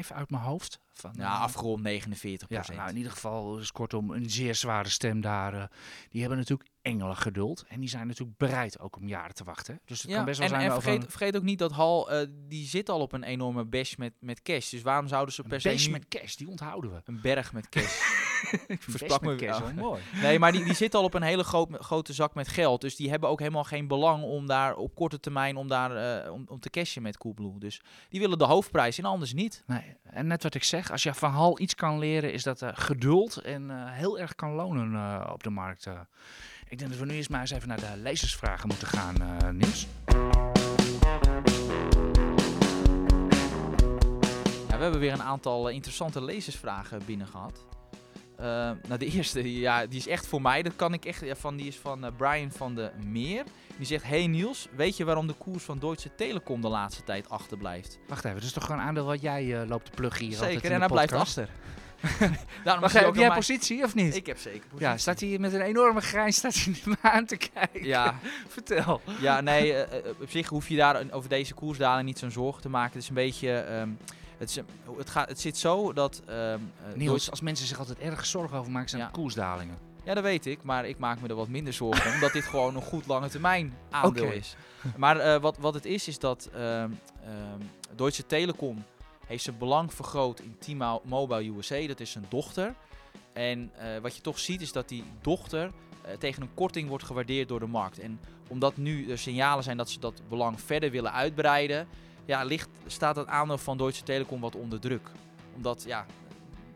48,5 uit mijn hoofd. Van, ja, afgerond 49 Ja, nou in ieder geval is kortom een zeer zware stem daar. Uh, die hebben natuurlijk engelen geduld. En die zijn natuurlijk bereid ook om jaren te wachten. Dus het ja, kan best wel en, zijn en vergeet, een- vergeet ook niet dat Hal, uh, die zit al op een enorme bash met, met cash. Dus waarom zouden ze per een se nu... met cash, die onthouden we. Een berg met cash. [LAUGHS] [LAUGHS] Ik versprak me weer. mooi. [LAUGHS] nee, maar die, die zit al op een hele groot, grote zak met geld. Dus die hebben ook helemaal geen belang om daar op korte termijn om, daar, uh, om, om te cashen met Coolblue. Dus die willen de hoofdprijs en anders niet. Nee, en net wat ik zeg, als je van Hal iets kan leren, is dat uh, geduld en uh, heel erg kan lonen op de markt. ik denk dat we nu eerst maar eens even naar de lezersvragen moeten gaan, Niels. We hebben weer een aantal eh, interessante lezersvragen binnen gehad. Uh, nou, de [LAUGHS] eerste, ja, die is echt voor mij. Dat kan ik echt ja, van. Die is van uh, Brian van de Meer. Die zegt: Hey Niels, weet je waarom de koers van Deutsche Telekom de laatste tijd achterblijft? Wacht even, dat is toch gewoon een aandeel wat jij uh, loopt te pluggen hier? Zeker, en hij blijft achter. [LAUGHS] [LAUGHS] Daarom Wacht, heb jij mijn... positie of niet? Ik heb zeker positie. Ja, staat hij met een enorme grijns staat hij me aan te kijken. Ja. Vertel. Ja, nee, op zich hoef je daar over deze koersdaling niet zo'n zorgen te maken. Het is een beetje... Um, het, is, het, gaat, het zit zo dat... Um, Niels, Deutsche... als mensen zich altijd erg zorgen over maken, zijn ja. koersdalingen. Ja, dat weet ik, maar ik maak me er wat minder zorgen om, omdat dit gewoon een goed lange termijn aandeel okay. is. Maar uh, wat, wat het is, is dat um, Deutsche Telekom heeft zijn belang vergroot in T-Mobile USA. Dat is zijn dochter. En uh, wat je toch ziet is dat die dochter uh, tegen een korting wordt gewaardeerd door de markt. En omdat nu er signalen zijn dat ze dat belang verder willen uitbreiden, ja, ligt, staat het aandeel van Deutsche Telekom wat onder druk. Omdat ja,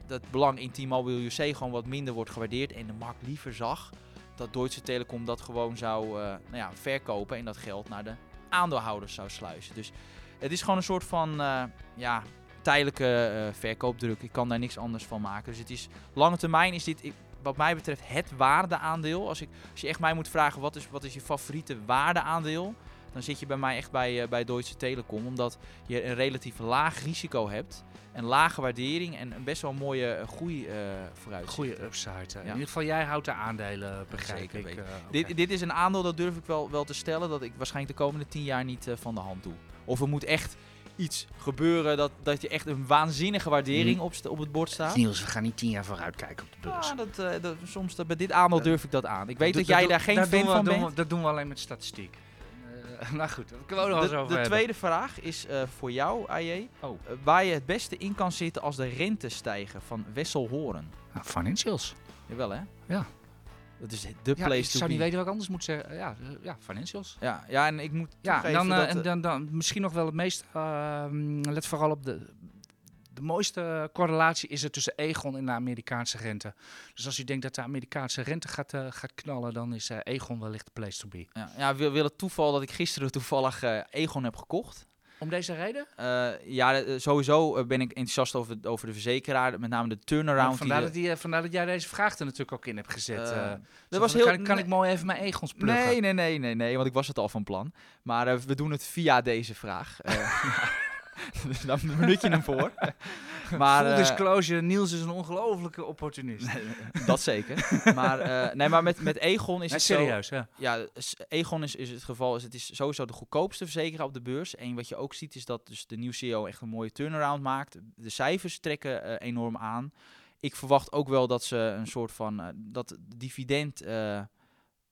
dat belang in T-Mobile USA gewoon wat minder wordt gewaardeerd. En de markt liever zag dat Deutsche Telekom dat gewoon zou eh, nou ja, verkopen en dat geld naar de aandeelhouders zou sluizen. Dus het is gewoon een soort van eh, ja, tijdelijke eh, verkoopdruk. Ik kan daar niks anders van maken. Dus het is lange termijn is dit, wat mij betreft, het waardeaandeel. Als, ik, als je echt mij moet vragen wat is, wat is je favoriete waardeaandeel, dan zit je bij mij echt bij, eh, bij Deutsche Telekom. Omdat je een relatief laag risico hebt. Een lage waardering en een best wel mooie eh, groei eh vooruit. Goede upside. In ieder geval, jij houdt de aandelen, begrijp Zeker ik. Dit, dit is een aandeel, dat durf ik wel, wel te stellen, dat ik waarschijnlijk de komende 10 jaar niet van de hand doe. Of er moet echt iets gebeuren dat, dat je echt een waanzinnige waardering Mm. op, op het bord staat. Niels, we gaan niet tien jaar vooruit kijken op de beurs. Ja, dat, dat, soms dat, bij dit aandeel durf ik dat aan. Ik weet dat, Dat- jij daar geen fan van bent. dat doen we alleen met statistiek. [LAUGHS] Nou goed, dat kunnen we nog wel eens over de hebben. tweede vraag is eh, voor jou, AJ. Oh. Eh, waar je het beste in kan zitten als de rente stijgen van Wessel Horen. Nou, financials. Jawel hè? Ja. Dat is de Ja, place ik to zou be. niet weten wat ik anders moet zeggen. Ja, eh, ja financials. Ja, ja, en ik moet Ja, dan, dat, en dan, dan misschien nog wel het meest. ehm, let vooral op de. De mooiste correlatie is er tussen Egon en de Amerikaanse rente. Dus als u denkt dat de Amerikaanse rente gaat, eh, gaat knallen, dan is eh, Egon wellicht de place to be. ja, ja, wil, wil het toeval dat ik gisteren toevallig eh, Egon heb gekocht. Om deze reden? Ja, sowieso ben ik enthousiast over, over de verzekeraar. Met name de turnaround. vandaar, die dat die, vandaar dat jij deze vraag er natuurlijk ook in hebt gezet. dat was heel... kan, kan ik mooi even mijn Egons pluggen? Nee, nee, nee, nee, nee, want ik was het al van plan. Maar we doen het via deze vraag. [LAUGHS] [LAUGHS] Dus dan benut je hem voor. [LAUGHS] maar, Full eh, disclosure, Niels is een ongelofelijke opportunist. [LAUGHS] dat zeker. Maar, eh, nee, maar met, met Egon is Nee, het zo- serieus, ja. Ja, s- Egon is, is het geval, is het is sowieso de goedkoopste verzekeraar op de beurs. En wat je ook ziet is dat dus de nieuwe CEO echt een mooie turnaround maakt. De cijfers trekken eh, enorm aan. Ik verwacht ook wel dat ze een soort van, dat dividend,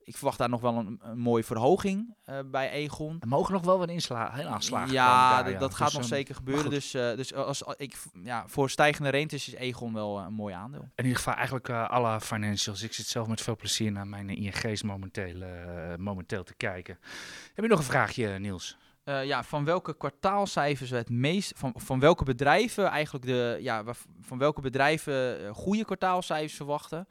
ik verwacht daar nog wel een, een mooie verhoging eh, bij Egon. Er mogen nog wel wat insla heel aanslagen ja, daar, dat- dat Dus, gaat nog ehm, zeker gebeuren. Dus, eh, dus als, als- ik, ja, voor stijgende rentes is Egon wel eh, een mooi aandeel. In ieder geval eigenlijk alle financials. Ik zit zelf met veel plezier naar mijn ING's momenteel, momenteel te kijken. Heb je nog een vraagje, Niels? Ja, van welke kwartaalcijfers we het meest, van, van welke bedrijven eigenlijk de, ja, van welke bedrijven goede kwartaalcijfers verwachten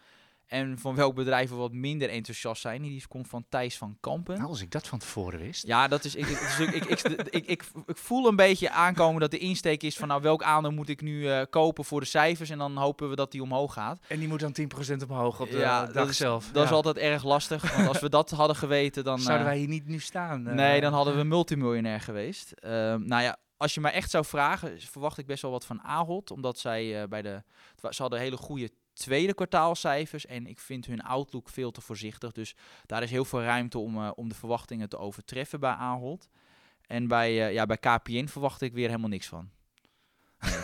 en van welke bedrijven wat minder enthousiast zijn. Die komt van Thijs van Kampen. Nou, als ik dat van tevoren wist. Ja, dat is. Ik, ik, ik, ik, ik, ik, ik voel een beetje aankomen dat de insteek is van nou welk aandeel moet ik nu eh, kopen voor de cijfers en dan hopen we dat die omhoog gaat. En die moet dan 10% omhoog op de Ja, dag dat is- zelf. Dat is altijd erg lastig, want als we dat hadden geweten dan. [LAUGHS] Zouden eh, wij hier niet nu staan? eh? Nee, dan hadden we multimiljonair geweest. Ehm, nou ja, als je mij echt zou vragen, verwacht ik best wel wat van Ahold. Omdat zij eh, bij de. Ze hadden hele goede tweede kwartaalcijfers. En ik vind hun outlook veel te voorzichtig. Dus daar is heel veel ruimte om, eh, om de verwachtingen te overtreffen bij Ahold. En bij, eh, ja, bij KPN verwacht ik weer helemaal niks van.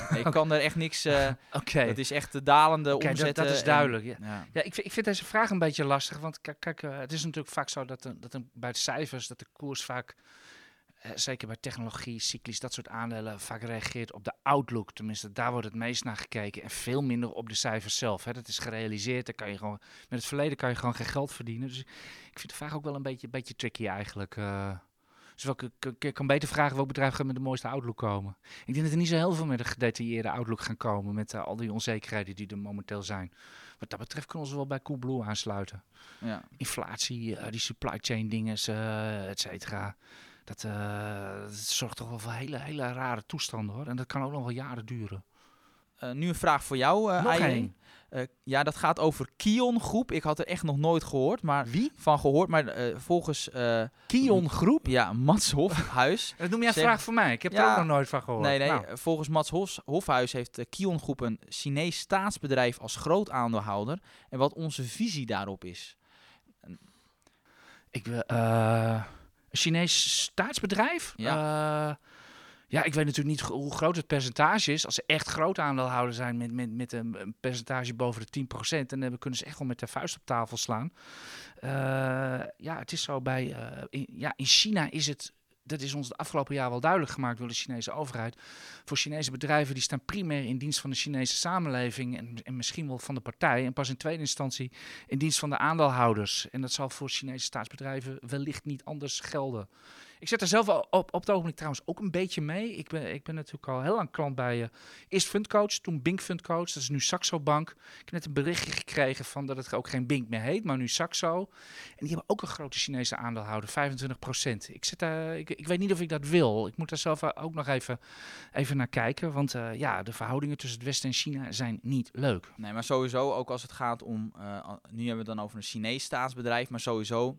Nee, [LAUGHS] ik kan er echt niks. eh [LAUGHS] Oké, Het is echt de dalende Oké, dat- dat is en- duidelijk, ja. ja. Ja, ik vind, ik vind deze vraag een beetje lastig. Want kijk, kijk het is natuurlijk vaak zo dat, een- dat een, bij de cijfers dat de koers vaak, zeker bij technologie, cyclisch, dat soort aandelen, vaak reageert op de outlook. Tenminste, daar wordt het meest naar gekeken. En veel minder op de cijfers zelf. Hè. Dat is gerealiseerd. Daar kan je gewoon, met het verleden kan je gewoon geen geld verdienen. Dus ik vind de vraag ook wel een beetje, beetje tricky eigenlijk. eh. dus ik, kan beter vragen welk bedrijf gaat met de mooiste outlook komen. Ik denk dat er niet zo heel veel met een gedetailleerde outlook gaan komen. Met eh, al die onzekerheden die er momenteel zijn. Wat dat betreft kunnen we ons wel bij Coolblue aansluiten. Ja. Inflatie, eh, die supply chain dingen, et cetera. Dat, eh, dat zorgt toch wel voor hele, hele rare toestanden hoor. En dat kan ook nog wel jaren duren. Eh, nu een vraag voor jou, één. Eh, ja, dat gaat over Kion Groep. Ik had er echt nog nooit gehoord, maar Wie? van gehoord. Maar volgens Kion Groep? ja, Mats Hofhuis. [LAUGHS] Dat noem jij een vraag voor mij. Ik heb er ook nog nooit van gehoord. nee, nee. Nou, Volgens Mats Hofhuis heeft Kion Groep een Chinees staatsbedrijf als groot aandeelhouder. En wat onze visie daarop is. ik, wil, Chinees staatsbedrijf? Ja. ja, ik weet natuurlijk niet hoe groot het percentage is. Als ze echt groot aandeelhouder zijn met, met, met een, percentage boven de 10%, dan hebben, kunnen ze echt wel met de vuist op tafel slaan. Eh, ja, het is zo bij. eh, in, ja, in China is het. Dat is ons de afgelopen jaar wel duidelijk gemaakt door de Chinese overheid. Voor Chinese bedrijven die staan primair in dienst van de Chinese samenleving en, en misschien wel van de partij. En pas in tweede instantie in dienst van de aandeelhouders. En dat zal voor Chinese staatsbedrijven wellicht niet anders gelden. Ik zet er zelf op, op het ogenblik trouwens ook een beetje mee. Ik ben, ik ben natuurlijk al heel lang klant bij uh, eerst Fundcoach, toen Bink Fundcoach. Dat is nu Saxo Bank. Ik heb net een berichtje gekregen van dat het ook geen Bink meer heet, maar nu Saxo. En die hebben ook een grote Chinese aandeelhouder, 25 procent. Ik, zit, uh, ik, ik weet niet of ik dat wil. Ik moet daar zelf ook nog even, even naar kijken. Want uh, ja, de verhoudingen tussen het Westen en China zijn niet leuk. Nee, maar sowieso ook als het gaat om... nu hebben we het dan over een Chinees staatsbedrijf, maar sowieso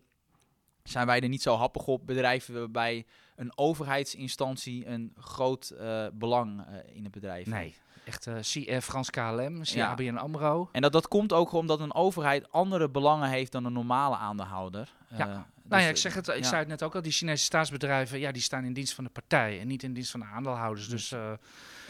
zijn wij er niet zo happig op. Bedrijven waarbij een overheidsinstantie een groot uh, belang uh, in het bedrijf Nee, echt uh, Frans KLM, ja. ABN AMRO. En dat, dat komt ook omdat een overheid andere belangen heeft dan een normale aandeelhouder. Ja. nou ja, ik, zeg het, ik zei het net ook al, die Chinese staatsbedrijven, ja, die staan in dienst van de partij en niet in dienst van de aandeelhouders. Dus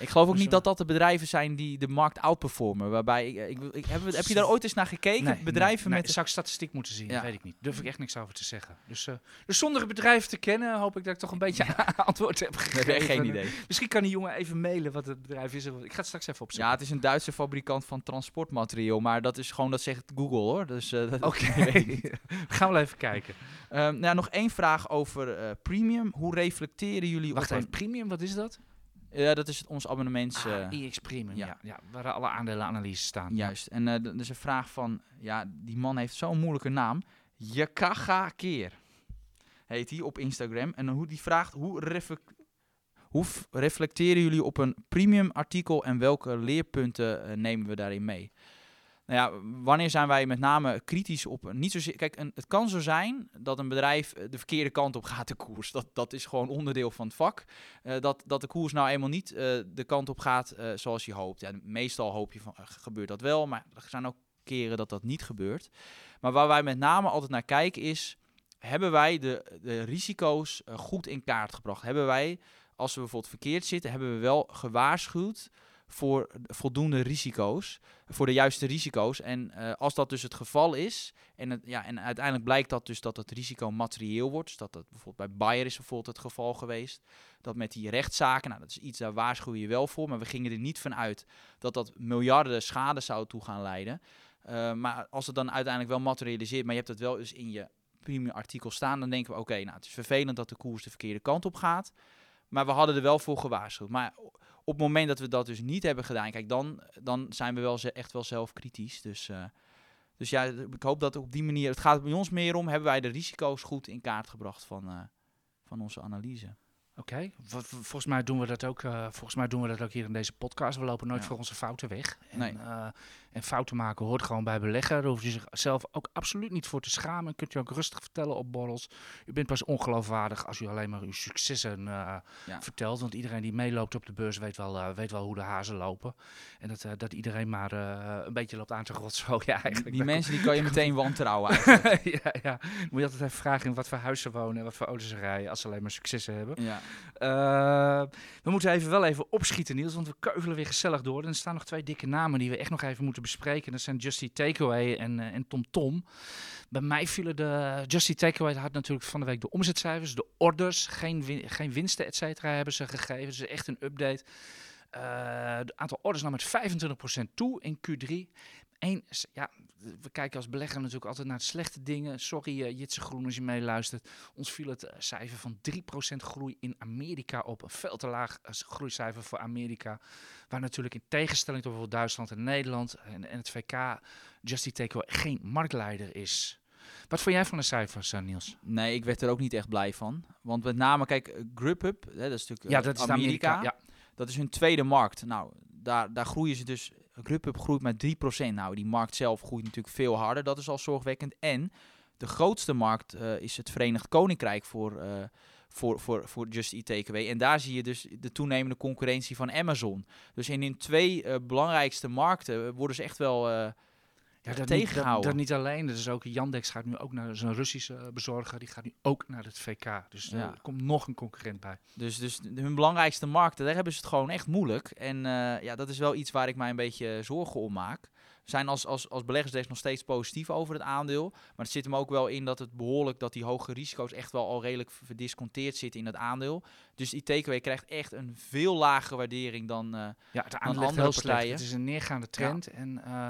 ik geloof ook niet dat dat de bedrijven zijn die de markt outperformen. Waarbij, ik, ik, ik heb, heb, je daar ooit eens naar gekeken? Nee, bedrijven nee, met... zou ik statistiek moeten zien, ja. weet ik niet. Durf ik echt niks over te zeggen. Dus, uh, dus zonder bedrijf te kennen, hoop ik dat ik toch een beetje [LAUGHS] antwoord heb gegeven. Nee, geen idee. Misschien kan die jongen even mailen wat het bedrijf is. Ik ga het straks even opzoeken. Ja, het is een Duitse fabrikant van transportmateriaal. Maar dat is gewoon, dat zegt Google hoor. Dus, uh, Oké, [LAUGHS] okay. [LAUGHS] gaan we even kijken. Um, nou, nog één vraag over uh, premium. Hoe reflecteren jullie Wacht op... even, premium, wat is dat? Ja, dat is ons abonnements... Ah, uh, IX Premium, ja. ja. Waar alle aandelenanalyses staan. Juist. En uh, er is een vraag van... Ja, die man heeft zo'n moeilijke naam. Jakaga Keer heet hij op Instagram. En hoe die vraagt... Hoe, reflect hoe reflecteren jullie op een premium artikel... en welke leerpunten uh, nemen we daarin mee? Nou ja, wanneer zijn wij met name kritisch op? Niet zozeer, kijk, een, het kan zo zijn dat een bedrijf de verkeerde kant op gaat, de koers. Dat, dat is gewoon onderdeel van het vak. Uh, dat, dat de koers nou eenmaal niet uh, de kant op gaat zoals je hoopt. Ja, meestal hoop je van, gebeurt dat wel, maar er zijn ook keren dat dat niet gebeurt. Maar waar wij met name altijd naar kijken is, hebben wij de, de risico's goed in kaart gebracht? Hebben wij, als we bijvoorbeeld verkeerd zitten, hebben we wel gewaarschuwd voor voldoende risico's, voor de juiste risico's. En uh, als dat dus het geval is, en, ja, en uiteindelijk blijkt dat dus dat het risico materieel wordt, dus dat dat bijvoorbeeld bij Bayer is bijvoorbeeld het geval geweest, dat met die rechtszaken, nou dat is iets daar waarschuw je wel voor, maar we gingen er niet van uit dat dat miljarden schade zou toe gaan leiden. Uh, maar als het dan uiteindelijk wel materialiseert, maar je hebt het wel dus in je premium artikel staan, dan denken we oké, nou het is vervelend dat de koers de verkeerde kant op gaat. Maar we hadden er wel voor gewaarschuwd. Maar op het moment dat we dat dus niet hebben gedaan, kijk, dan, dan zijn we wel echt wel zelf kritisch. Dus, uh, dus ja, ik hoop dat op die manier, het gaat bij ons meer om, hebben wij de risico's goed in kaart gebracht van, uh, van onze analyse. Oké, okay. volgens mij doen we dat ook. Uh, volgens mij doen we dat ook hier in deze podcast. We lopen nooit ja. voor onze fouten weg. En, nee. uh, en fouten maken hoort gewoon bij beleggen. Daar hoef je zichzelf ook absoluut niet voor te schamen. Kunt je ook rustig vertellen op borrels. U bent pas ongeloofwaardig als u alleen maar uw successen uh, ja. vertelt. Want iedereen die meeloopt op de beurs weet wel, weet wel hoe de hazen lopen. En dat, dat iedereen maar een beetje loopt aan te rotsen. Ja, eigenlijk die mensen die kan je meteen wantrouwen [LAUGHS] ja, ja. Moet je altijd even vragen in wat voor huis ze wonen en wat voor auto's ze rijden. Als ze alleen maar successen hebben. Ja. Uh, we moeten even wel even opschieten, Niels, want we keuvelen weer gezellig door. En er staan nog twee dikke namen die we echt nog even moeten bespreken. Dat zijn Justy Takeaway en, uh, en Tom Tom. Bij mij vielen de... Justy Takeaway had natuurlijk van de week de omzetcijfers, de orders, geen, geen winsten, et cetera, hebben ze gegeven. Dus echt een update. Het aantal orders nam met 25% toe in Q3. Eén, ja, we kijken als belegger natuurlijk altijd naar de slechte dingen. Sorry uh, Jitse Groen als je meeluistert. Ons viel het uh, cijfer van 3% groei in Amerika op. Een veel te laag uh, groeicijfer voor Amerika. Waar natuurlijk in tegenstelling tot bijvoorbeeld Duitsland en Nederland en, en het VK Justy Takeaway geen marktleider is. Wat vond jij van de cijfers, Niels? Nee, ik werd er ook niet echt blij van. Want met name, kijk, hè, dat is natuurlijk ja, dat is Amerika. Amerika ja. Dat is hun tweede markt. Nou, daar, daar groeien ze dus GripUp groeit met 3%. Nou, die markt zelf groeit natuurlijk veel harder. Dat is al zorgwekkend. En de grootste markt uh, is het Verenigd Koninkrijk voor, uh, voor, voor, voor Just Eat Takeaway. En daar zie je dus de toenemende concurrentie van Amazon. Dus in hun twee uh, belangrijkste markten worden ze echt wel ja, dat tegengehouden. Niet, dat, dat, niet alleen. Dus ook Yandex gaat nu ook naar zijn Russische bezorger. Die gaat nu ook naar het VK. Dus ja. er komt nog een concurrent bij. Dus, dus hun belangrijkste markten, daar hebben ze het gewoon echt moeilijk. En uh, ja, dat is wel iets waar ik mij een beetje zorgen om maak. We zijn als, als, als beleggers nog steeds positief over het aandeel. Maar het zit hem ook wel in dat het behoorlijk dat die hoge risico's echt wel al redelijk verdisconteerd zitten in het aandeel. Dus die takeaway krijgt echt een veel lagere waardering dan, uh, ja, het aandeel andere heel partijen. Slecht. Het is een neergaande trend. Ja. En uh,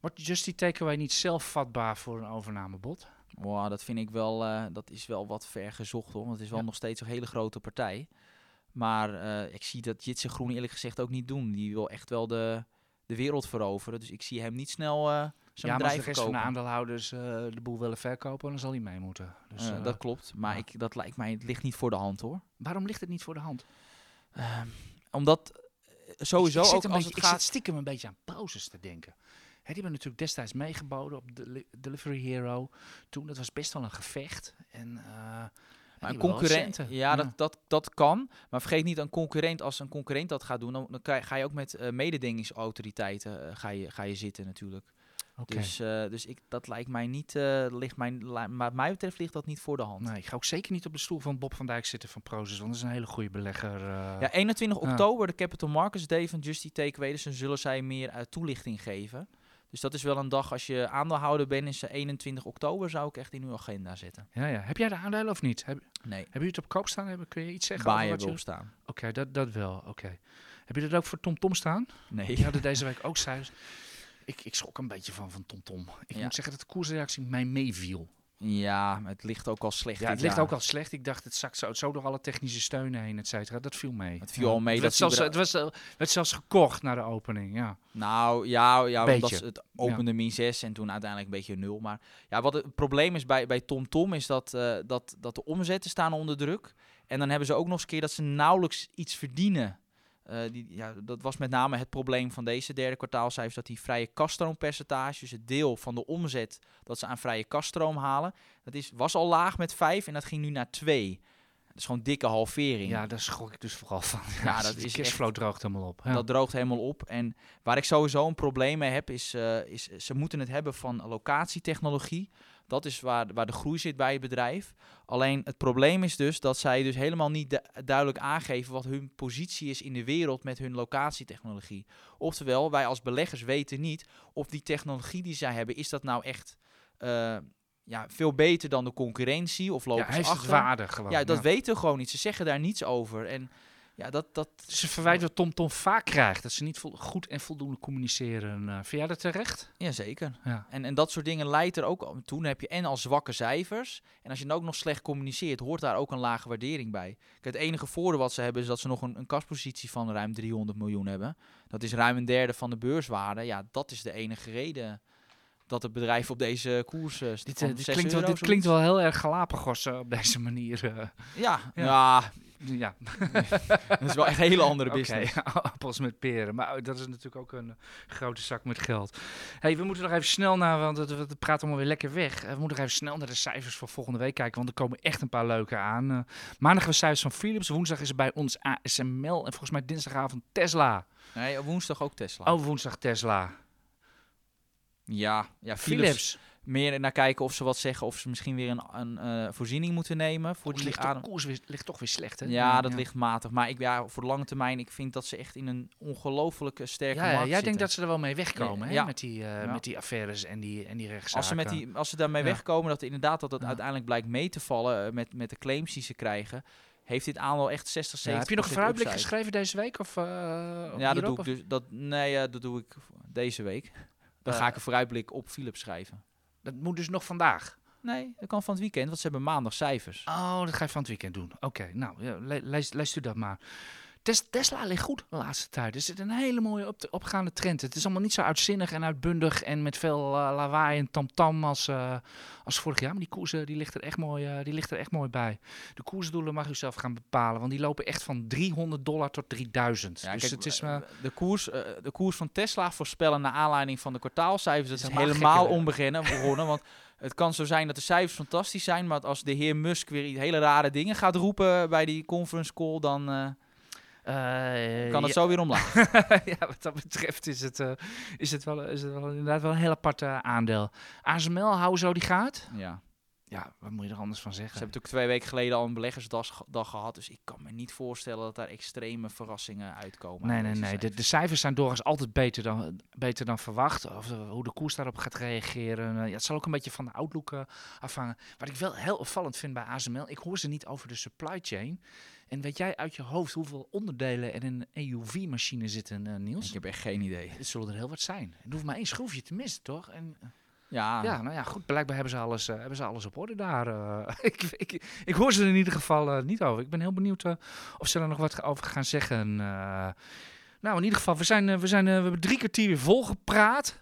Wordt Just die Takeaway niet zelf vatbaar voor een overnamebod? Wow, dat vind ik wel, eh, dat is wel wat ver gezocht hoor. Want het is wel Ja. nog steeds een hele grote partij. Maar eh, ik zie dat Jitse Groen eerlijk gezegd ook niet doen. Die wil echt wel de, de wereld veroveren. Dus ik zie hem niet snel eh, zijn ja, maar als de bedrijf rest van de aandeelhouders de boel willen verkopen, dan zal hij mee moeten. Dus, dat klopt. Maar ja. ik, dat lijkt mij, het ligt niet voor de hand hoor. waarom ligt het niet voor de hand? Ehm, omdat sowieso ik, ik ook als beetje, het ik gaat... zit stiekem een beetje aan pauzes te denken. Die hebben natuurlijk destijds meegeboden op Deli- Delivery Hero. Toen, dat was best wel een gevecht. En, eh, Maar een concurrent, ja, Dat, dat, dat kan. Maar vergeet niet, een concurrent, als een concurrent dat gaat doen, dan, ga je ook met eh mededingingsautoriteiten eh, ga je, ga je zitten natuurlijk. Dus, dus ik, dat lijkt mij niet, ligt mij, la- maar mij betreft ligt dat niet voor de hand. Nee, ik ga ook zeker niet op de stoel van Bob van Dijk zitten van Prozis, want dat is een hele goede belegger. Ja, 21 Ja. oktober, de Capital Markets Day van Justy Takeaway, dus dan zullen zij meer toelichting geven. Dus dat is wel een dag, als je aandeelhouder bent, is eh, 21 oktober, zou ik echt in uw agenda zetten. ja, ja. Heb jij de aandelen of niet? Heb, Nee, hebben jullie het op koop staan? Hebben, kun je iets zeggen wat je... wil staan. Oké, dat, dat wel. Oké. Heb je dat ook voor TomTom staan? Nee. Die hadden deze week ook cijfers. Ik, ik schrok een beetje van van TomTom. Ik Ja. moet zeggen dat de koersreactie mij meeviel. Ja, maar het ligt ook al slecht. Ja, het ligt jaar. ook al slecht. Ik dacht, het zakt zo, zo door alle technische steunen heen, et cetera. Dat viel mee. Het viel al mee Het dat werd, ze zelfs, het was, eh, werd zelfs gekocht na de opening, ja. Nou ja, ja omdat het opende min 6 en toen uiteindelijk een beetje 0. Maar ja, wat het probleem is bij, bij TomTom is dat, eh, dat, dat de omzetten staan onder druk. En dan hebben ze ook nog eens een keer dat ze nauwelijks iets verdienen. Eh, die, ja, dat was met name het probleem van deze derde kwartaalcijfers. Dat die vrije kaststroompercentage, dus het deel van de omzet dat ze aan vrije kaststroom halen, dat is, was al laag met 5 en dat ging nu naar 2. Dat is gewoon dikke halvering. Ja, daar schrok ik dus vooral van. Ja, [LAUGHS] dat de is cashflow droogt helemaal op. Ja. Dat droogt helemaal op. En waar ik sowieso een probleem mee heb, is, eh, is ze moeten het hebben van locatietechnologie. Dat is waar, waar de groei zit bij het bedrijf. Alleen het probleem is dus dat zij dus helemaal niet du- duidelijk aangeven wat hun positie is in de wereld met hun locatietechnologie. Oftewel, wij als beleggers weten niet of die technologie die zij hebben, is dat nou echt eh, ja, veel beter dan de concurrentie of lopen ja, ze heeft het achter? gewoon. Ja, dat weten we gewoon niet. Ze zeggen daar niets over. En ja, dat, dat, Ze verwijt wat TomTom vaak krijgt. Dat ze niet goed en voldoende communiceren. Eh, vind jij dat terecht? ja zeker. Ja. En, en dat soort dingen leidt er ook al- toe. Dan heb je en al zwakke cijfers. En als je dan ook nog slecht communiceert, hoort daar ook een lage waardering bij. Kijk, het enige voordeel wat ze hebben is dat ze nog een, een kaspositie van ruim 300 miljoen hebben. Dat is ruim een derde van de beurswaarde. Ja, dat is de enige reden dat het bedrijf op deze koers uh, Dit, eh, dit, klinkt, wel, dit klinkt wel heel erg Galapagos eh, op deze [LAUGHS] manier. eh. Ja, Ja. ja. Ja, [LAUGHS] dat is wel echt een hele andere business. [LAUGHS] appels met peren. Maar oh, dat is natuurlijk ook een eh, grote zak met geld. hey, we moeten nog even snel naar, want het, het praat allemaal weer lekker weg. Eh, we moeten nog even snel naar de cijfers voor volgende week kijken, want er komen echt een paar leuke aan. Eh, maandag hebben we cijfers van Philips, woensdag is er bij ons ASML en volgens mij dinsdagavond Tesla. Nee, op woensdag ook Tesla. Oh, woensdag Tesla. Ja, ja Philips. Philips. Meer naar kijken of ze wat zeggen, of ze misschien weer een, een eh, voorziening moeten nemen voor Koers die ligt, adem. koers weer- ligt toch weer slecht, hè? Ja, dat ligt matig. Maar ik, ja, voor de lange termijn, ik vind dat ze echt in een ongelofelijke sterke Ja, ja, markt jij zitten. denkt dat ze er wel mee wegkomen, hè? Ja. Met, die, eh, Ja. met die affaires en die, en die rechtszaken. als ze, met die, als ze daarmee Ja. wegkomen, dat inderdaad dat het Ja. uiteindelijk blijkt mee te vallen eh, met, met de claims die ze krijgen, heeft dit aandeel echt 60, 70 Ja, heb je nog een vooruitblik geschreven deze week? Of, Ja, dat doe ik dus. Dat, nee, ja, dat doe ik deze week. Dan ga ik een vooruitblik op Philips schrijven. Dat moet dus nog vandaag. Nee, dat kan van het weekend, want ze hebben maandag cijfers. Oh, dat ga je van het weekend doen. Oké, nou, ja, lees, leest u dat maar. Tes- Tesla ligt goed de laatste tijd. Er zit een hele mooie op opgaande trend. Het is allemaal niet zo uitzinnig en uitbundig en met veel eh, lawaai en tamtam als, eh, als vorig jaar. Maar die koersen die ligt, er echt mooi, eh, die ligt er echt mooi bij. De koersdoelen mag u zelf gaan bepalen, want die lopen echt van 300 dollar tot 3000. Ja, dus kijk, het is de, koers, de koers van Tesla voorspellen naar aanleiding van de kwartaalcijfers, dat Is helemaal begonnen. Want het kan zo zijn dat de cijfers fantastisch zijn, maar als de heer Musk weer hele rare dingen gaat roepen bij die conference call, dan eh, kan het ja. zo weer omlaag. [LAUGHS] ja, wat dat betreft is het, eh, is het, wel, is het wel inderdaad wel een heel apart eh, aandeel. ASML, hou zo die gaat. ja. Ja, wat moet je er anders van Ze zeggen? hebben natuurlijk twee weken geleden al een beleggersdag dag gehad, dus ik kan me niet voorstellen dat daar extreme verrassingen uitkomen. Nee, nee, nee. De, cijfers. de cijfers zijn doorgaans altijd beter dan, beter dan verwacht. Of hoe de koers daarop gaat reageren. Ja, het zal ook een beetje van de outlook afhangen. Wat ik wel heel opvallend vind bij ASML, ik hoor ze niet over de supply chain. En weet jij uit je hoofd hoeveel onderdelen er in een EUV-machine zitten, eh, Niels? Ik heb echt geen idee. Het zullen er heel wat zijn. Het hoeft maar één schroefje te missen, toch? En, eh, Ja, Ja, nou ja, goed. Blijkbaar hebben ze alles, eh, hebben ze alles op orde daar. [LAUGHS] ik, ik, ik hoor ze er in ieder geval niet over. Ik ben heel benieuwd of ze er nog wat over gaan zeggen. nou, in ieder geval, we, zijn, we, zijn, we hebben drie kwartier weer volgepraat.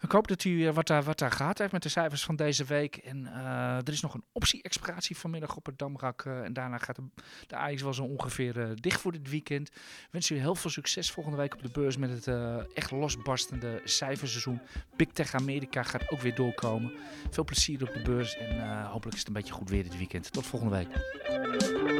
Ik hoop dat u eh, wat, daar, wat daar gaat heeft met de cijfers van deze week. En eh, er is nog een optie-expiratie vanmiddag op het Damrak. eh, en daarna gaat de, de AX wel zo ongeveer dicht voor dit weekend. Ik wens u heel veel succes volgende week op de beurs met het echt losbarstende cijferseizoen. Big Tech Amerika gaat ook weer doorkomen. Veel plezier op de beurs en hopelijk is het een beetje goed weer dit weekend. Tot volgende week.